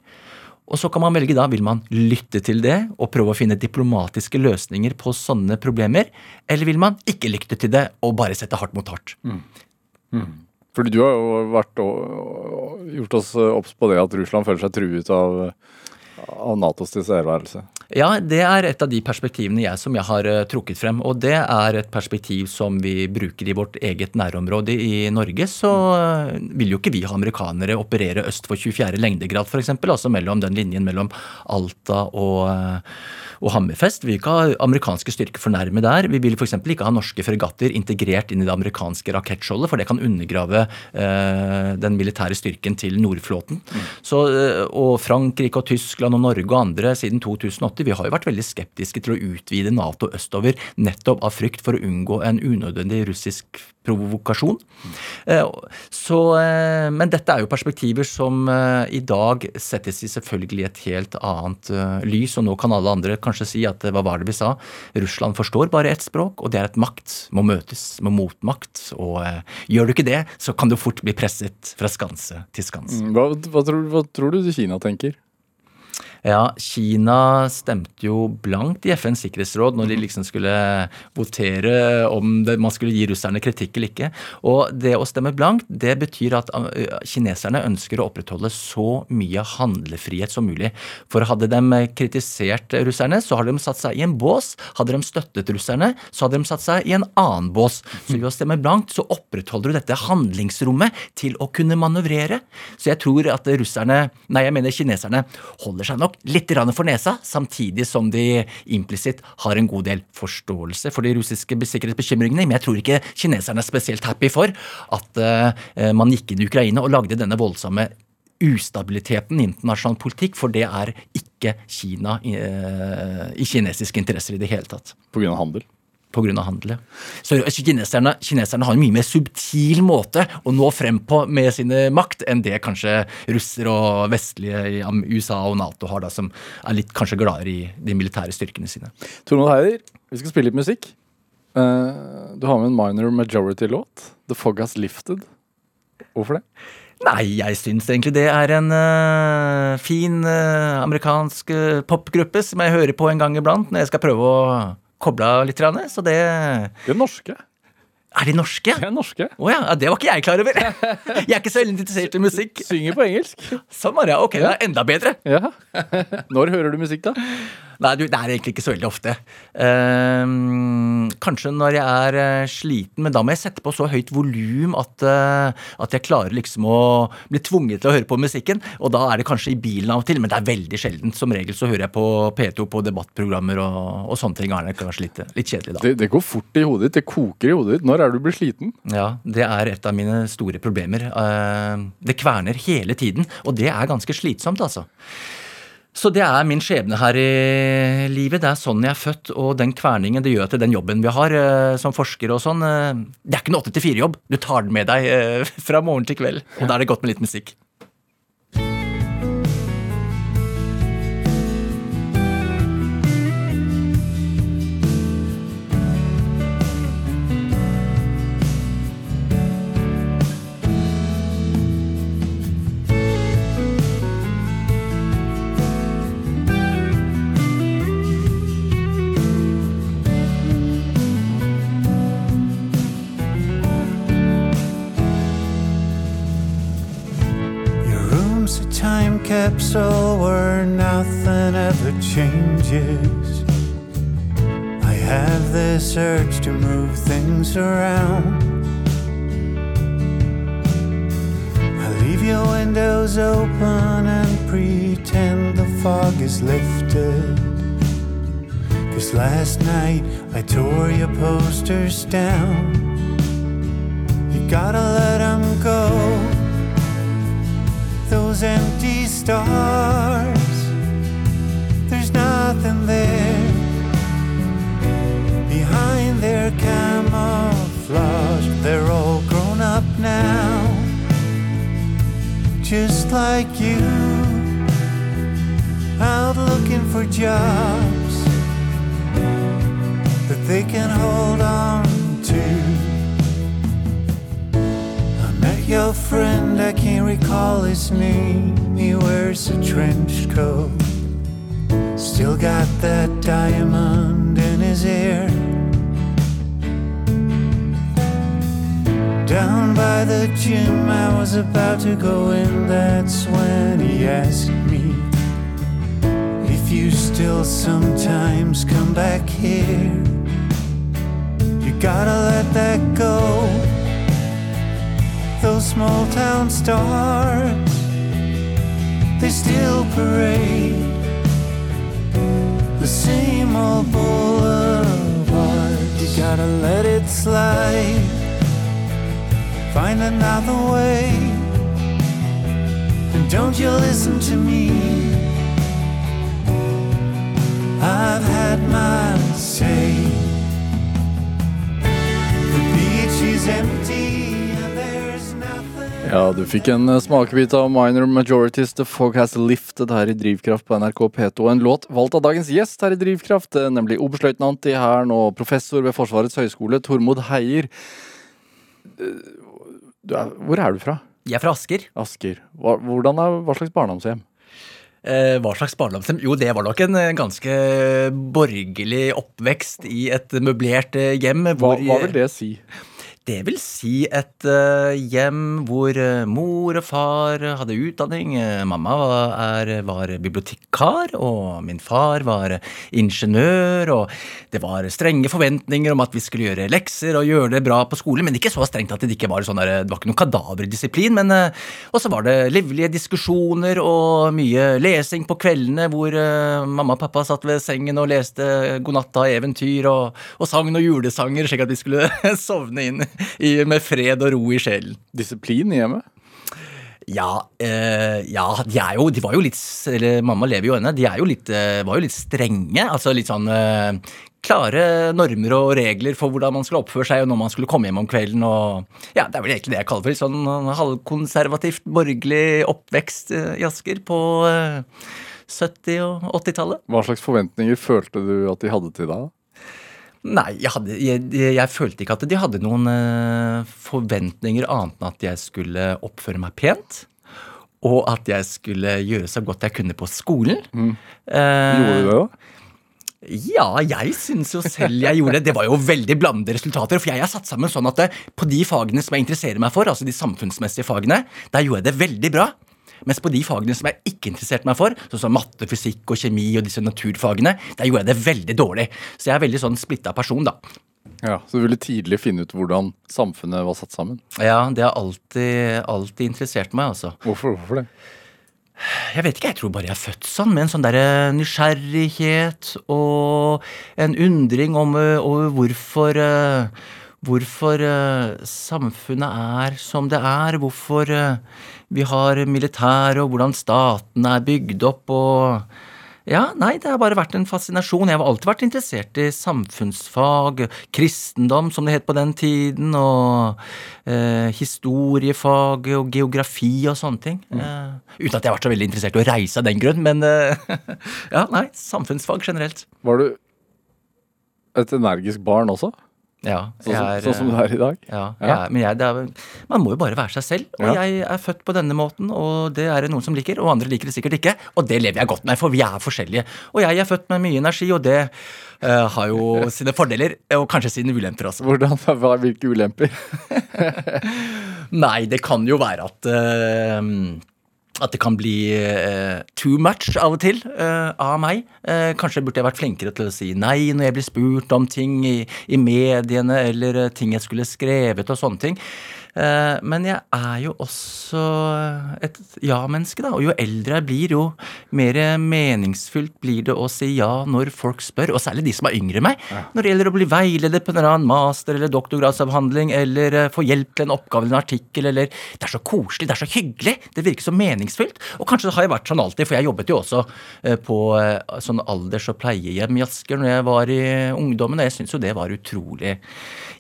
Og så kan man velge da, vil man lytte til det og prøve å finne diplomatiske løsninger på sånne problemer, eller vil man ikke lytte til det og bare sette hardt mot hardt? Mm. Mm. Fordi du har jo vært og, gjort oss obs på det at Russland føler seg truet av, av Natos tilstedeværelse. Ja, det er et av de perspektivene jeg som jeg har uh, trukket frem. Og det er et perspektiv som vi bruker i vårt eget nærområde i Norge. Så uh, vil jo ikke vi ha amerikanere operere øst for 24. lengdegrad, f.eks. Altså mellom den linjen mellom Alta og uh, og Hammerfest. Vi vil ikke ha amerikanske styrker for nærme der. Vi vil f.eks. ikke ha norske fregatter integrert inn i det amerikanske rakettskjoldet, for det kan undergrave eh, den militære styrken til Nordflåten. Mm. Så, og Frankrike og Tyskland og Norge og andre siden 2008 vi har jo vært veldig skeptiske til å utvide Nato østover nettopp av frykt for å unngå en unødvendig russisk provokasjon. Eh, så, eh, men dette er jo perspektiver som eh, i dag settes i selvfølgelig et helt annet lys, og nå kan alle andre kanskje si at hva var det vi sa? Russland forstår bare ett språk, og det er at makt må møtes med motmakt. Og gjør du ikke det, så kan du fort bli presset fra skanse til skanse. Mm, hva, hva, tror, hva tror du Kina tenker? Ja, Kina stemte jo blankt i FNs sikkerhetsråd når de liksom skulle votere om det, man skulle gi russerne kritikk eller ikke. Og det å stemme blankt, det betyr at kineserne ønsker å opprettholde så mye handlefrihet som mulig. For hadde de kritisert russerne, så hadde de satt seg i en bås. Hadde de støttet russerne, så hadde de satt seg i en annen bås. Så ved å stemme blankt, så opprettholder du dette handlingsrommet til å kunne manøvrere. Så jeg tror at russerne, nei, jeg mener kineserne, holder seg nok nok litt for nesa, samtidig som de implisitt har en god del forståelse for de russiske sikkerhetsbekymringene. Men jeg tror ikke kineserne er spesielt happy for at uh, man gikk inn i Ukraina og lagde denne voldsomme ustabiliteten i internasjonal politikk, for det er ikke Kina i, uh, i kinesiske interesser i det hele tatt. På grunn av handel? Pga. handel. Så kineserne, kineserne, har en mye mer subtil måte å nå frem på med sine makt enn det kanskje russere og vestlige i USA og Nato har, da, som er litt kanskje gladere i de militære styrkene sine. Tormod Heider, vi skal spille litt musikk. Uh, du har med en minor majority-låt. The Fog Has Lifted. Hvorfor det? Nei, jeg syns egentlig det er en uh, fin uh, amerikansk popgruppe som jeg hører på en gang iblant når jeg skal prøve å kobla litt, så det De er norske. Er de norske? De er norske. Oh, ja, det var ikke jeg klar over. Jeg er ikke så veldig interessert i musikk. Synger på engelsk. Sånn var det, ok, det er enda bedre. Ja. Når hører du musikk, da? Nei, du, det er egentlig ikke så veldig ofte. Uh, kanskje når jeg er uh, sliten, men da må jeg sette på så høyt volum at, uh, at jeg klarer liksom å bli tvunget til å høre på musikken. Og da er det kanskje i bilen av og til, men det er veldig sjeldent. Som regel så hører jeg på P2 på debattprogrammer og, og sånne ting. Er det kanskje litt, litt kjedelig da. Det, det, går fort i hodet ditt. Det koker i hodet ditt. Når er du blitt sliten? Ja, det er et av mine store problemer. det kverner hele tiden, og det er ganske slitsomt, altså. Så det er min skjebne her i livet. Det er sånn jeg er født, og den kverningen det gjør til den jobben vi har eh, som forskere og sånn. Eh, det er ikke noe åtte til fire-jobb. Du tar den med deg eh, fra morgen til kveld, og da er det godt med litt musikk. Or where nothing ever changes. I have this urge to move things around. I leave your windows open and pretend the fog is lifted. Cause last night I tore your posters down. You gotta let them go. Stars, there's nothing there behind their camouflage. They're all grown up now, just like you, out looking for jobs that they can hold on to. I met your friend, recall his name. He wears a trench coat. Still got that diamond in his ear. Down by the gym, I was about to go in. That's when he asked me if you still sometimes come back here. You gotta let that go. Those small town stars, they still parade the same old boulevard. You gotta let it slide. Find another way. And don't you listen to me. I've had my say. The beach is empty. Ja, du fikk en eh, smakebit av Minor Majorities The Fog Has Lifted her i Drivkraft på NRK P2. En låt valgt av dagens gjest her i Drivkraft, eh, nemlig oberstløytnant i Hæren og professor ved Forsvarets høgskole, Tormod Heier. Eh, er, hvor er du fra? Jeg er fra Asker. Asker. Hva, er, hva slags barndomshjem? Eh, hva slags barndomshjem? Jo, det var nok en ganske borgerlig oppvekst i et møblert hjem. Hva, hvor- hva vil det si? Det vil si et eh, hjem hvor eh, mor og far hadde utdanning. Eh, Mamma var, var bibliotekar, og min far var ingeniør. Og det var strenge forventninger om at vi skulle gjøre lekser og gjøre det bra på skolen, men ikke så strengt at det ikke var sånn der, det var ikke noen kadaverdisiplin. Og så var det livlige diskusjoner og mye lesing på kveldene hvor mamma og pappa satt ved sengen og leste godnatta-eventyr og, og sang noen julesanger, slik at vi skulle sovne inn med fred og ro i sjelen. Disiplin i hjemmet? Ja, eh, ja de, jo, de var jo litt Eller mamma lever jo ennå. De jo litt, eh, var jo litt strenge. Altså litt sånn eh, klare normer og regler for hvordan man skulle oppføre seg og når man skulle komme hjem om kvelden. og ja, Det er vel egentlig det jeg kaller for litt sånn halvkonservativt borgerlig oppvekst eh, i Asker på eh, 70- og 80-tallet. Hva slags forventninger følte du at de hadde til deg? Nei, jeg, hadde, jeg, jeg, følte ikke at de hadde noen eh, forventninger annet enn at jeg skulle oppføre meg pent. Og at jeg skulle gjøre så godt jeg kunne på skolen. Eh, Gjorde du det òg? Ja, jeg syns jo selv jeg gjorde det. Det var jo veldig blandede resultater. For jeg har satt sammen sånn at det, på de fagene som jeg interesserer meg for, altså de samfunnsmessige fagene, der gjorde jeg det veldig bra. Mens på de fagene som jeg ikke interesserte meg for, sånn som matte, fysikk og kjemi og disse naturfagene, der gjorde jeg det veldig dårlig. Så jeg er veldig sånn splitta person, da. Ja, Så du ville tidlig finne ut hvordan samfunnet var satt sammen? Ja, det har alltid, alltid interessert meg, altså. Hvorfor, hvorfor det? Jeg vet ikke, jeg tror bare jeg er født sånn, med en sånn derre nysgjerrighet og en undring om ø, over hvorfor ø, Hvorfor ø, samfunnet er som det er, hvorfor ø, vi har militær, og hvordan staten er bygd opp, og ja, nei, det har bare vært en fascinasjon. Jeg har alltid vært interessert i samfunnsfag, kristendom, som det het på den tiden, og eh, historiefag og geografi og sånne ting. Eh, uten at jeg har vært så veldig interessert i å reise av den grunn, men eh, ja, nei, samfunnsfag generelt. Var du et energisk barn også? Ja, Sånn, er, sånn som du er i dag? Ja, Ja. jeg men jeg, det er, man må jo bare være seg selv. Og Ja. jeg er født på denne måten, og det er det noen som liker, og andre liker det sikkert ikke. Og det lever jeg godt med, for vi er forskjellige. Og jeg er født med mye energi, og det uh, har jo sine fordeler, og kanskje sine ulemper også. Hvordan, hva, hvilke ulemper? Nei, det kan jo være at eh, at det kan bli uh, too much av og til uh, av meg. Uh, kanskje burde jeg vært flinkere til å si nei når jeg blir spurt om ting i, i mediene, eller ting jeg skulle skrevet og sånne ting. Eh, men jeg er jo også et ja-menneske, da. Og jo eldre jeg blir, jo mer meningsfullt blir det å si ja når folk spør. Og særlig de som er yngre enn meg. Når det gjelder å bli veiledet på en eller annen master- eller doktorgradsavhandling, eller eh, få hjelp til en oppgave eller en artikkel, eller Det er så koselig, det er så hyggelig, det virker så meningsfullt. Og kanskje det har jeg vært sånn alltid, for jeg jobbet jo også eh, på sånn alders- og pleiehjem i Asker når jeg var i ungdommen, og jeg syns jo det var utrolig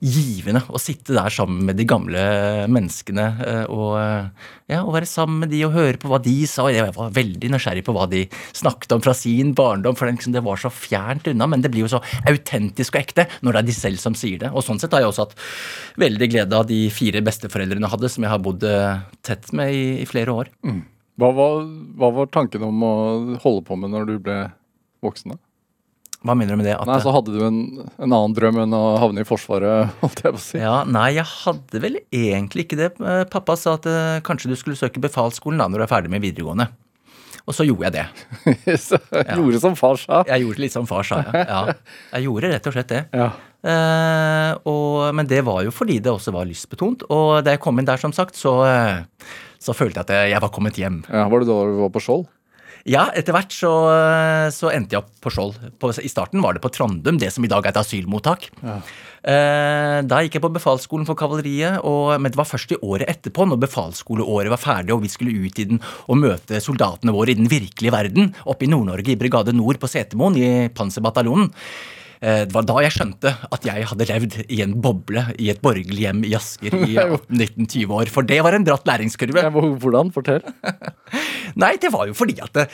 givende å sitte der sammen med de gamle menneskene eh, og, eh, ja, og være sammen med de og høre på hva de sa. Jeg var veldig nysgjerrig på hva de snakket om fra sin barndom, for det liksom, var så fjernt unna. Men det blir jo så autentisk og ekte når det er de selv som sier det. Og sånn sett har jeg også hatt veldig glede av de fire besteforeldrene hadde, som jeg har bodd eh, tett med i, i flere år. Hva var, hva var tanken om å holde på med når du ble voksen? da? Hva mener du med det? At Nei, Så hadde du en, en annen drøm enn å havne i Forsvaret, holdt jeg på å si. Ja, Nei, jeg hadde vel egentlig ikke det. Eh, Pappa sa at eh, kanskje du skulle søke befalsskolen da når du er ferdig med videregående. Og så gjorde jeg det. så ja. gjorde som far sa. Jeg gjorde litt som far sa, ja. ja. Jeg gjorde rett og slett det. Ja. Eh, og, men det var jo fordi det også var lystbetont. Og da jeg kom inn der, som sagt, så, eh, så følte jeg at jeg var kommet hjem. Ja, var det da du var på Skjold? Ja, etter hvert så, eh, så endte jeg opp på Skjold. På- I starten var det på Trandum, det som i dag er et asylmottak. Ja. Da gikk jeg på befalsskolen for kavaleriet, og, men det var først i året etterpå, når befalsskoleåret var ferdig og vi skulle ut i den og møte soldatene våre i den virkelige verden, oppe i Nord-Norge, i Brigade Nord på Setermoen, i Panserbataljonen. Eh, Det var da jeg skjønte at jeg hadde levd i en boble i et borgerlig hjem i Asker i 18-19-20 år. For det var en bratt læringskurve. Hvordan? Fortell. Nei, det var jo fordi at det,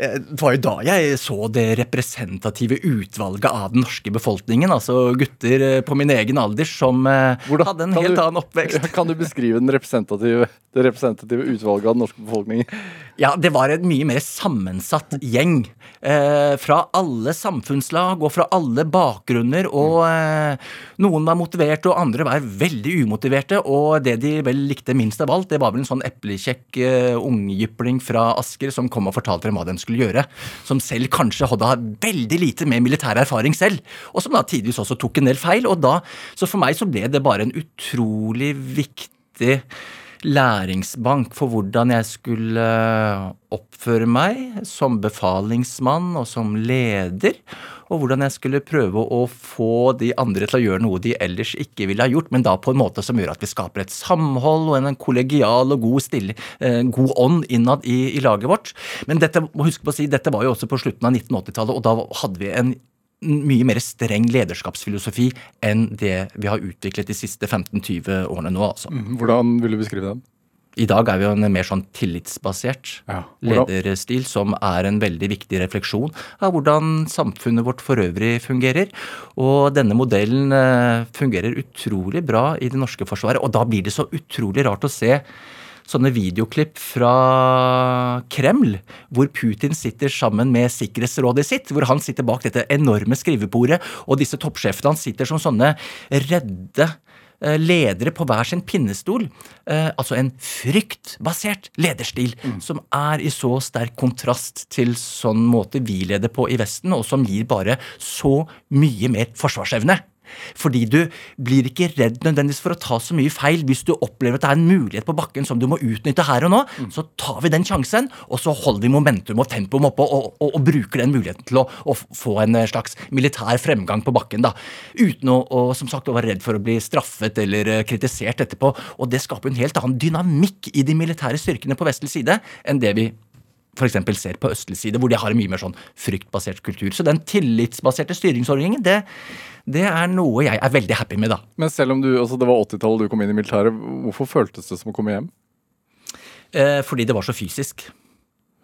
eh, det var jo da jeg så det representative utvalget av den norske befolkningen. Altså gutter eh, på min egen alder som Hvordan- hadde en kan helt du- annen oppvekst. Kan du beskrive den representative, det representative utvalget av den norske befolkningen? Ja, det var en mye mer sammensatt gjeng. Eh, fra alle samfunnslag og fra alle bakgrunner. Og eh, noen var motiverte, og andre var veldig umotiverte. Og det de vel likte minst av alt, det var vel en sånn eplekjekk eh, ungjypling fra Asker som kom og fortalte dem hva de skulle gjøre. Som selv kanskje hadde veldig lite med militær erfaring selv. Og som da tidvis også tok en del feil. Og da, så for meg så ble det bare en utrolig viktig læringsbank for hvordan jeg skulle oppføre meg som befalingsmann og som leder, og hvordan jeg skulle prøve å få de andre til å gjøre noe de ellers ikke ville ha gjort, men da på en måte som gjør at vi skaper et samhold og en kollegial og god, stille, eh, god ånd innad i, i laget vårt. Men dette, må huske på å si, dette var jo også på slutten av 1980-tallet, og da hadde vi en mye mer streng lederskapsfilosofi enn det vi har utviklet de siste 15-20 årene nå, altså. Hvordan vil du beskrive den? I dag er vi jo en mer sånn tillitsbasert Ja, lederstil, som er en veldig viktig refleksjon av hvordan samfunnet vårt for øvrig fungerer. Og denne modellen eh, fungerer utrolig bra i det norske forsvaret, og da blir det så utrolig rart å se sånne videoklipp fra Kreml, hvor Putin sitter sammen med sikkerhetsrådet sitt, hvor han sitter bak dette enorme skrivebordet, og disse toppsjefene hans sitter som sånne redde eh, ledere på hver sin pinnestol. Eh, altså en fryktbasert lederstil som er i så sterk kontrast til sånn måte vi leder på i Vesten, og som gir bare så mye mer forsvarsevne. Fordi du blir ikke redd nødvendigvis for å ta så mye feil. Hvis du opplever at det er en mulighet på bakken som du må utnytte her og nå, så tar vi den sjansen, og så holder vi momentum og tempoet oppe og, og, og bruker den muligheten til å, å få en eh, slags militær fremgang på bakken. da, Uten å, å som sagt, å være redd for å bli straffet eller eh, kritisert etterpå. Og det skaper en helt annen dynamikk i de militære styrkene på vestlig side enn det vi f.eks. ser på østlig side, hvor de har en mye mer sånn fryktbasert kultur. Så den tillitsbaserte styringsordningen, det, det er noe jeg er veldig happy med, da. Men selv om du, altså det var 80-tallet du kom inn i militæret, hvorfor føltes det som å komme hjem? Eh, fordi det var så fysisk.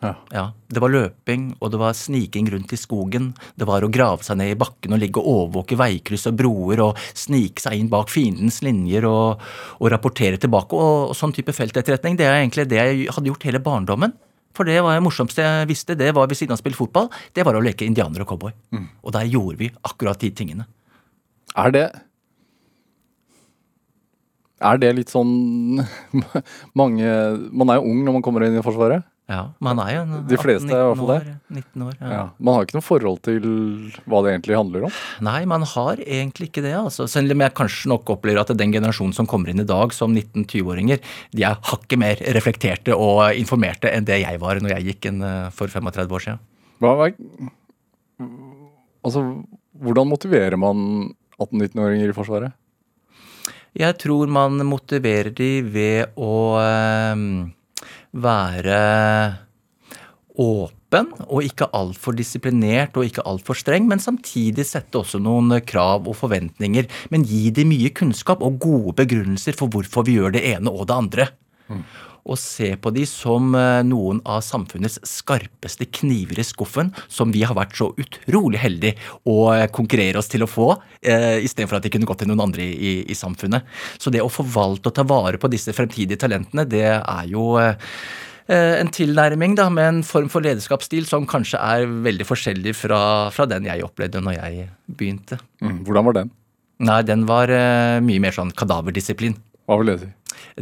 Ja. Ja, Det var løping, og det var sniking rundt i skogen. Det var å grave seg ned i bakken og ligge og overvåke veikryss og broer og snike seg inn bak fiendens linjer og, og rapportere tilbake. Og, og sånn type feltetterretning, det er egentlig det jeg hadde gjort hele barndommen. For det var det morsomste jeg visste, det var ved siden av å spille fotball, det var å leke indianer og cowboy. Og der gjorde vi akkurat de tingene. Er det Er det litt sånn mange Man er jo ung når man kommer inn i Forsvaret. Ja, Man er jo en De fleste er i hvert 18-19 fall år. 19 år ja. Ja. Man har ikke noe forhold til hva det egentlig handler om. Nei, man har egentlig ikke det. altså. Selv om jeg kanskje nok opplever at den generasjonen som kommer inn i dag som 19-20-åringer, de er hakket mer reflekterte og informerte enn det jeg var når jeg gikk inn eh, for 35 år siden. Hva altså, hvordan motiverer man 18-19-åringer i Forsvaret? Jeg tror man motiverer de ved å eh, være åpen og ikke altfor disiplinert og ikke altfor streng, men samtidig sette også noen krav og forventninger. Men gi de mye kunnskap og gode begrunnelser for hvorfor vi gjør det ene og det andre. Og se på de som eh, noen av samfunnets skarpeste kniver i skuffen, som vi har vært så utrolig heldige å eh, konkurrere oss til å få, eh, istedenfor at de kunne gått til noen andre i, i samfunnet. Så det å forvalte og ta vare på disse fremtidige talentene, det er jo en tilnærming da, med en form for lederskapsstil som kanskje er veldig forskjellig fra, fra den jeg opplevde når jeg begynte. Mm. Hvordan var den? Nei, den var mye mer sånn kadaverdisiplin. Hva vil det si?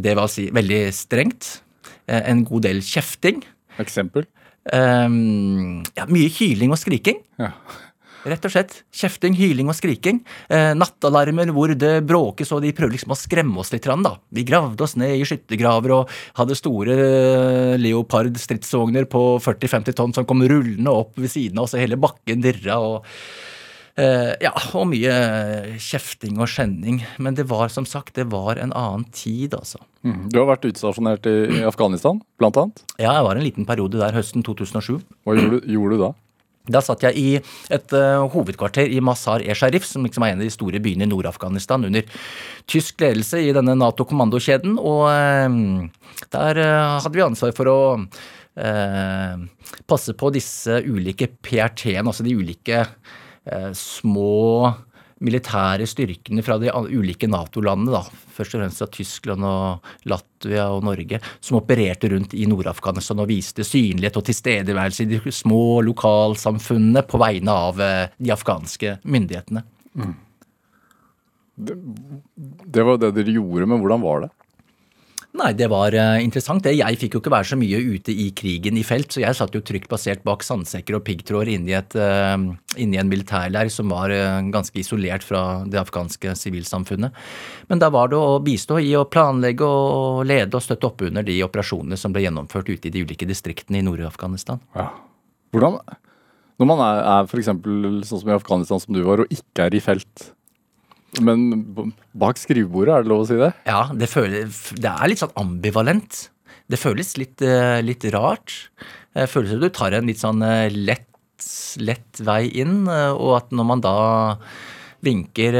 Det vil si veldig strengt. eh, En god del kjefting. Eksempel? Um, ja, mye hyling og skriking. Ja. Rett og slett. Kjefting, hyling og skriking. Eh, nattalarmer hvor det bråkes, og de prøver liksom å skremme oss litt. Da. Vi gravde oss ned i skyttergraver og hadde store eh, Leopard-stridsvogner på 40-50 tonn som kom rullende opp ved siden av oss, og hele bakken dirra. og ja, og mye kjefting og skjenning. Men det var som sagt, det var en annen tid, altså. Mm. Du har vært utstasjonert i, i Afghanistan, blant annet. Ja, jeg var en liten periode der høsten 2007. Hva gjorde, gjorde du da? Da satt jeg i et uh, hovedkvarter i Mazar-e-Sharif, som liksom er en av de store byene i Nord-Afghanistan, under tysk ledelse i denne Nato-kommandokjeden. Og uh, der uh, hadde vi ansvar for å eh, passe på disse ulike PRT-ene, altså de ulike eh, små militære styrkene fra de ulike Nato-landene, først og fremst fra Tyskland og Latvia og Norge, som opererte rundt i Nord-Afghanistan og viste synlighet og tilstedeværelse i de små lokalsamfunnene på vegne av eh, de afghanske myndighetene. Det var det dere gjorde, men hvordan var det? Nei, det var eh, interessant. Jeg fikk jo ikke være så mye ute i krigen i felt, så jeg satt jo trygt basert bak sandsekker og piggtråder inni, eh, inni en militærleir som var eh, ganske isolert fra det afghanske sivilsamfunnet. Men da var det å bistå i å planlegge og lede og støtte opp under de operasjonene som ble gjennomført ute i de ulike distriktene i Nord-Afghanistan. Ja. Hvordan Når man er, er f.eks. sånn som i Afghanistan som du var, og ikke er i felt, men bak skrivebordet, er det lov å si det? Ja, det, føler, det er litt sånn ambivalent. Det føles litt, eh, litt rart. Det føles som du tar en litt sånn eh, lett, lett vei inn, eh, og at når man da vinker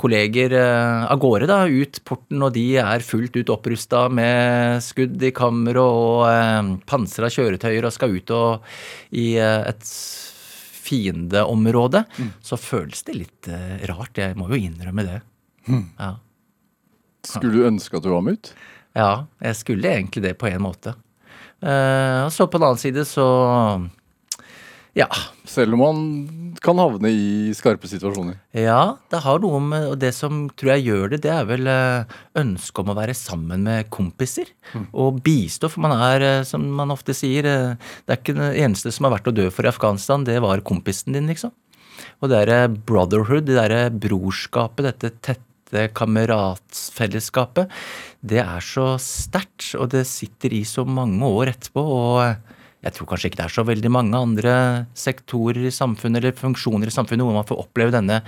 kolleger av gårde da, ut porten, og de er fullt ut opprusta med skudd i kammeret og pansra kjøretøyer og skal ut og i eh, et mm. så føles det litt eh, rart. Jeg må jo innrømme det. Ja. Skulle du ønske at du var mutt? Ja, jeg skulle egentlig det på en måte. Uh, så på den annen side så Ja. Selv om man kan havne i skarpe situasjoner. Ja, det har noe med Og det som tror jeg gjør det, det er vel eh, ønsket om å være sammen med kompiser. Og bistå, for man er, eh, som man ofte sier, eh, det er ikke det eneste som har vært å dø for i Afghanistan, det var kompisen din, liksom. Og det derre brotherhood, det derre brorskapet, dette tette kameratsfellesskapet, det er så sterkt, og det sitter i så mange år etterpå. og jeg tror kanskje ikke det er så veldig mange andre sektorer i samfunnet eller funksjoner i samfunnet hvor man får oppleve denne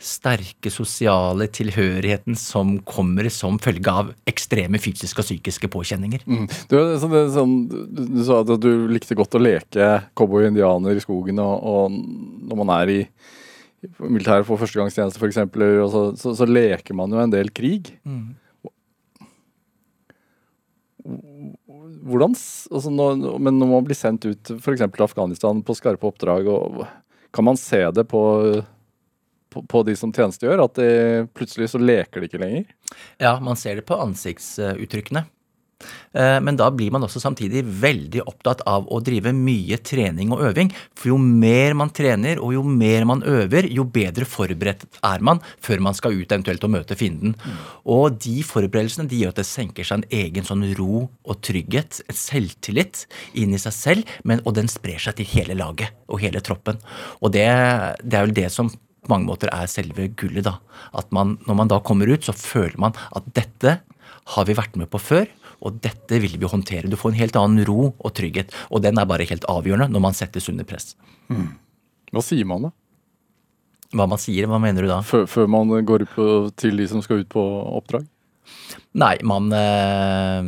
sterke sosiale tilhørigheten som kommer som følge av ekstreme fysiske og psykiske påkjenninger. Mm. Du, så det, er sånn, du, du sa at du likte godt å leke cowboy og indianer i skogen, og, og når man er i militæret for førstegangstjeneste f.eks., så, så, så leker man jo en del krig. Hvordan, altså når, Men når man blir sendt ut f.eks. til Afghanistan på skarpe oppdrag, og, kan man se det på, på, de som tjenestegjør, at de, plutselig så leker de ikke lenger? Ja, man ser det på ansiktsuttrykkene. Eh, Men da blir man også samtidig veldig opptatt av å drive mye trening og øving. For jo mer man trener og jo mer man øver, jo bedre forberedt er man før man skal ut eventuelt og møte fienden. Og de forberedelsene de gjør at det senker seg en egen sånn ro og trygghet, selvtillit inn i seg selv, men, og den sprer seg til hele laget og hele troppen. Og det, det er vel det som på mange måter er selve gullet. da. At man, når man da kommer ut, så føler man at dette har vi vært med på før, og dette vil vi håndtere. Du får en helt annen ro og trygghet, og den er bare helt avgjørende når man settes under press. Hva sier man da? Hva man sier, hva mener du da? Før, før man går på, til de som skal ut på oppdrag? Nei, man eh,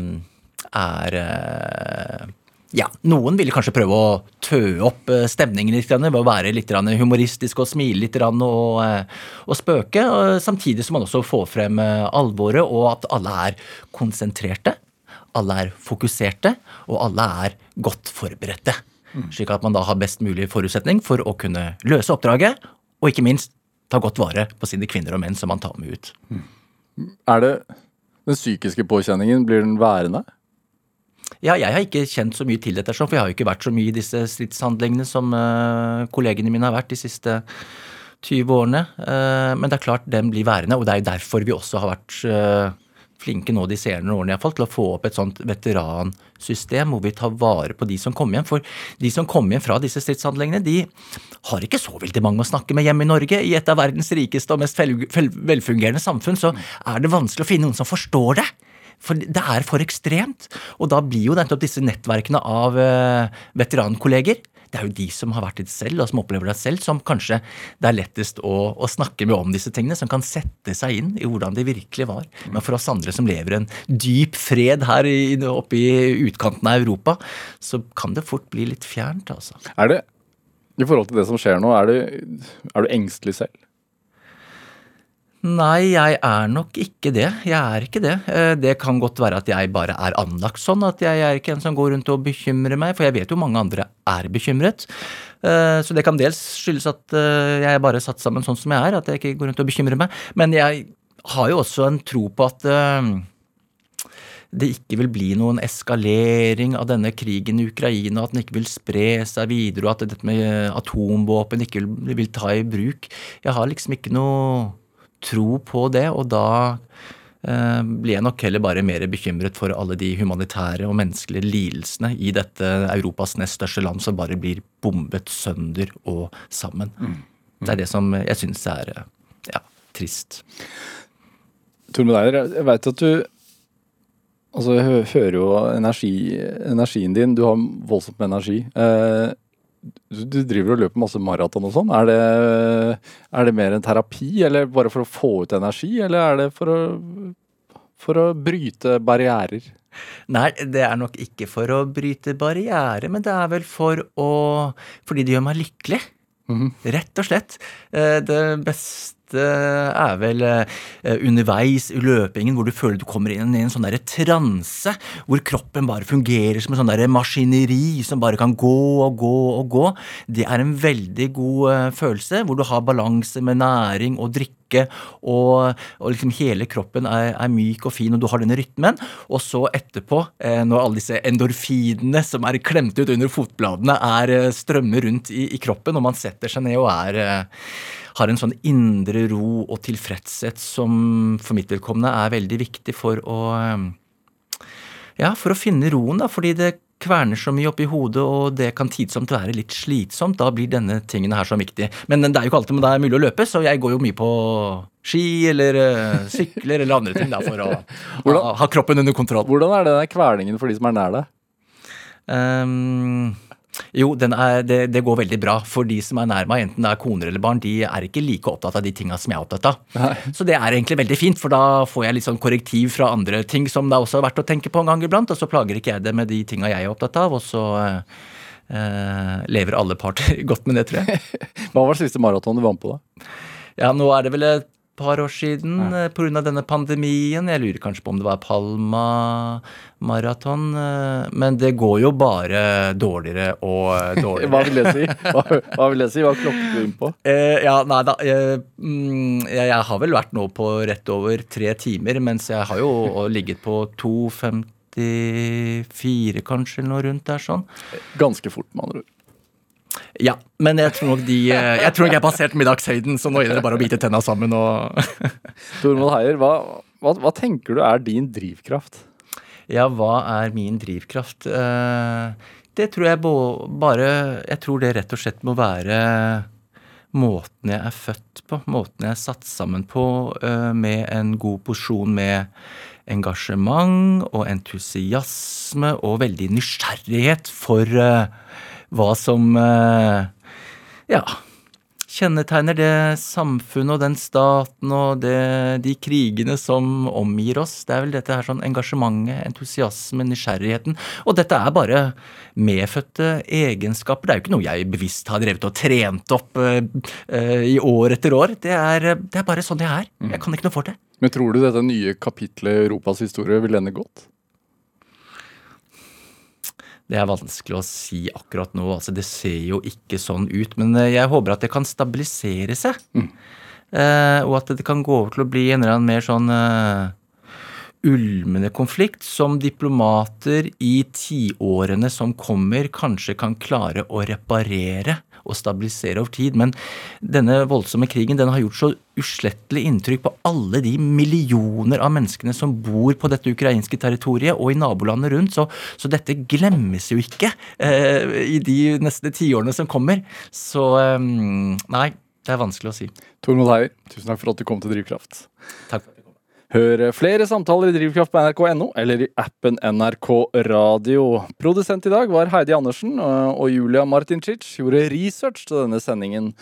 er eh, Ja, noen ville kanskje prøve å tø opp eh, stemningen litt ved å være litt humoristisk og smile litt og, og spøke. Samtidig som man også får frem alvoret, og at alle er konsentrerte. Alle er fokuserte, og alle er godt forberedte. Slik at man da har best mulig forutsetning for å kunne løse oppdraget, og ikke minst ta godt vare på sine kvinner og menn som man tar med ut. Er det den psykiske påkjenningen, blir den værende? Ja, jeg har ikke kjent så mye til dette, for jeg har jo ikke vært så mye i disse stridshandlingene som uh, kollegene mine har vært de siste 20 årene. Uh, men det er klart den blir værende, og det er jo derfor vi også har vært uh, flinke nå de senere årene i hvert fall, til å få opp et sånt veteransystem hvor vi tar vare på de som kommer hjem. For de som kommer hjem fra disse stridshandlingene, de har ikke så veldig mange å snakke med hjemme i Norge. I et av verdens rikeste og mest velfungerende samfunn så er det vanskelig å finne noen som forstår det. For det er for ekstremt. Og da blir jo nettopp disse nettverkene av eh, veterankolleger det er jo de som har vært i det selv, og som opplever det selv, som kanskje det er lettest å, å snakke med om disse tingene. Som kan sette seg inn i hvordan det virkelig var. Men for oss andre som lever en dyp fred her i, oppe i utkanten av Europa, så kan det fort bli litt fjernt, altså. Er det, i forhold til det som skjer nå, er du, er du engstelig selv? Nei, jeg er nok ikke det. Jeg er ikke det. Eh, Det kan godt være at jeg bare er anlagt sånn, at jeg er ikke en som går rundt og bekymrer meg, for jeg vet jo mange andre er bekymret. Eh, Så det kan dels skyldes at jeg jeg er bare satt sammen sånn som jeg er, at jeg ikke går rundt og bekymrer meg. Men jeg har jo også en tro på at eh, det ikke vil bli noen eskalering av denne krigen i Ukraina, at den ikke vil spre seg videre, og at dette med atomvåpen ikke vil vil ta i bruk. Jeg har liksom ikke noe tro på det, og da eh, blir jeg nok heller bare mer bekymret for alle de humanitære og menneskelige lidelsene i dette Europas nest største land som bare blir bombet sønder og sammen. Det er det som jeg syns er ja, trist. Tormod Eiler, jeg veit at du Altså, jeg hører jo energi, energien din. Du har voldsomt med energi. Eh, du, driver og løper masse maraton og sånn. Er det, er det mer en terapi, eller bare for å få ut energi, eller er det for å, for å bryte barrierer? Nei, det er nok ikke for å bryte barrierer, men det er vel for å Fordi det gjør meg lykkelig. Rett og slett. Eh, Det beste er vel eh, underveis i løpingen hvor du føler du kommer inn i en sånn derre transe, hvor kroppen bare fungerer som en sånn derre maskineri som bare kan gå og gå og gå. Det er en veldig god eh, følelse, hvor du har balanse med næring og drikke og, og liksom hele kroppen er, er myk og fin, og du har denne rytmen. Og så etterpå, eh, når alle disse endorfinene som er klemt ut under fotbladene, er eh, strømmer rundt i, i kroppen, og man setter seg ned og er eh, har en sånn indre ro og tilfredshet som for mitt vedkommende er veldig viktig for å eh, ja, for å finne roen, da, fordi det kverner så mye oppi hodet, og det kan tidsomt være litt slitsomt. Da blir denne tingene her så viktig. Men det er jo ikke alltid det er mulig å løpe, så jeg går jo mye på ski eller eh, sykler eller andre ting da, for å Hvordan- ha, kroppen under kontroll. Hvordan er det den kvelningen for de som er nær deg? Ehm, jo, den er, det, det går veldig bra. For de som er nær meg, enten det er koner eller barn, de er ikke like opptatt av de tinga som jeg er opptatt av. Så det er egentlig veldig fint, for da får jeg litt sånn korrektiv fra andre ting som det er også verdt å tenke på en gang iblant, og så plager ikke jeg det med de tinga jeg er opptatt av, og så eh, eh, lever alle parter godt med det, tror jeg. Hva var det siste maraton du var med på, da? Ja, nå er det vel et par år siden ja. pga. denne pandemien. Jeg lurer kanskje på om det var Palma maraton. eh, Men det går jo bare dårligere og dårligere. Hva vil det si? Hva, hva vil det si? Hva klokket du inn på? Eh, ja, nei da. Jeg, mm, jeg, jeg har vel vært nå på rett over tre timer, mens jeg har jo ligget på 2,54 kanskje, eller noe rundt der sånn. Ganske fort, med andre ord. Ja, men jeg tror nok de eh, Jeg tror nok jeg har passert middagshøyden, så nå gjelder det bare å bite tenna sammen og Tormod Heier, hva, hva, hva tenker du er din drivkraft? Ja, hva er min drivkraft? Eh, Det tror jeg bare Jeg tror det rett og slett må være måten jeg er født på, måten jeg er satt sammen på, eh, med en god porsjon med engasjement og entusiasme og veldig nysgjerrighet for hva som eh, ja, kjennetegner det samfunnet og den staten og det, de krigene som omgir oss. Det er vel dette her sånn engasjementet, entusiasmen, nysgjerrigheten. Og dette er bare medfødte egenskaper. Det er jo ikke noe jeg bevisst har drevet og trent opp uh, i år etter år. Det er, det er bare sånn jeg er. Jeg kan ikke noe for det. Men tror du dette nye kapitlet i Europas historie vil ende godt? Det er vanskelig å si akkurat nå. altså Det ser jo ikke sånn ut. Men eh, jeg håper at det kan stabilisere seg. Eh, og at det kan gå over til å bli en eller annen mer sånn eh, ulmende konflikt som diplomater i tiårene som kommer, kanskje kan klare å reparere og stabilisere over tid. Men denne voldsomme krigen den har gjort så uslettelig inntrykk på alle de millioner av menneskene som bor på dette ukrainske territoriet og i nabolandet rundt, så, så dette glemmes jo ikke eh, i de neste tiårene som kommer. Så eh, nei, det er vanskelig å si. Tormod Heier, tusen takk for at du kom til Drivkraft. Takk. Hør flere samtaler i Drivkraft på nrk.no eller i appen NRK Radio. Produsent i dag var Heidi Andersen, og og Julia Martincic gjorde research til denne sendingen.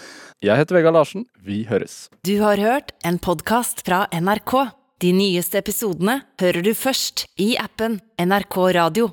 Jeg heter Vegard Larsen. Vi høres. Du har hørt en podkast fra NRK. De nyeste episodene hører du først i appen NRK Radio.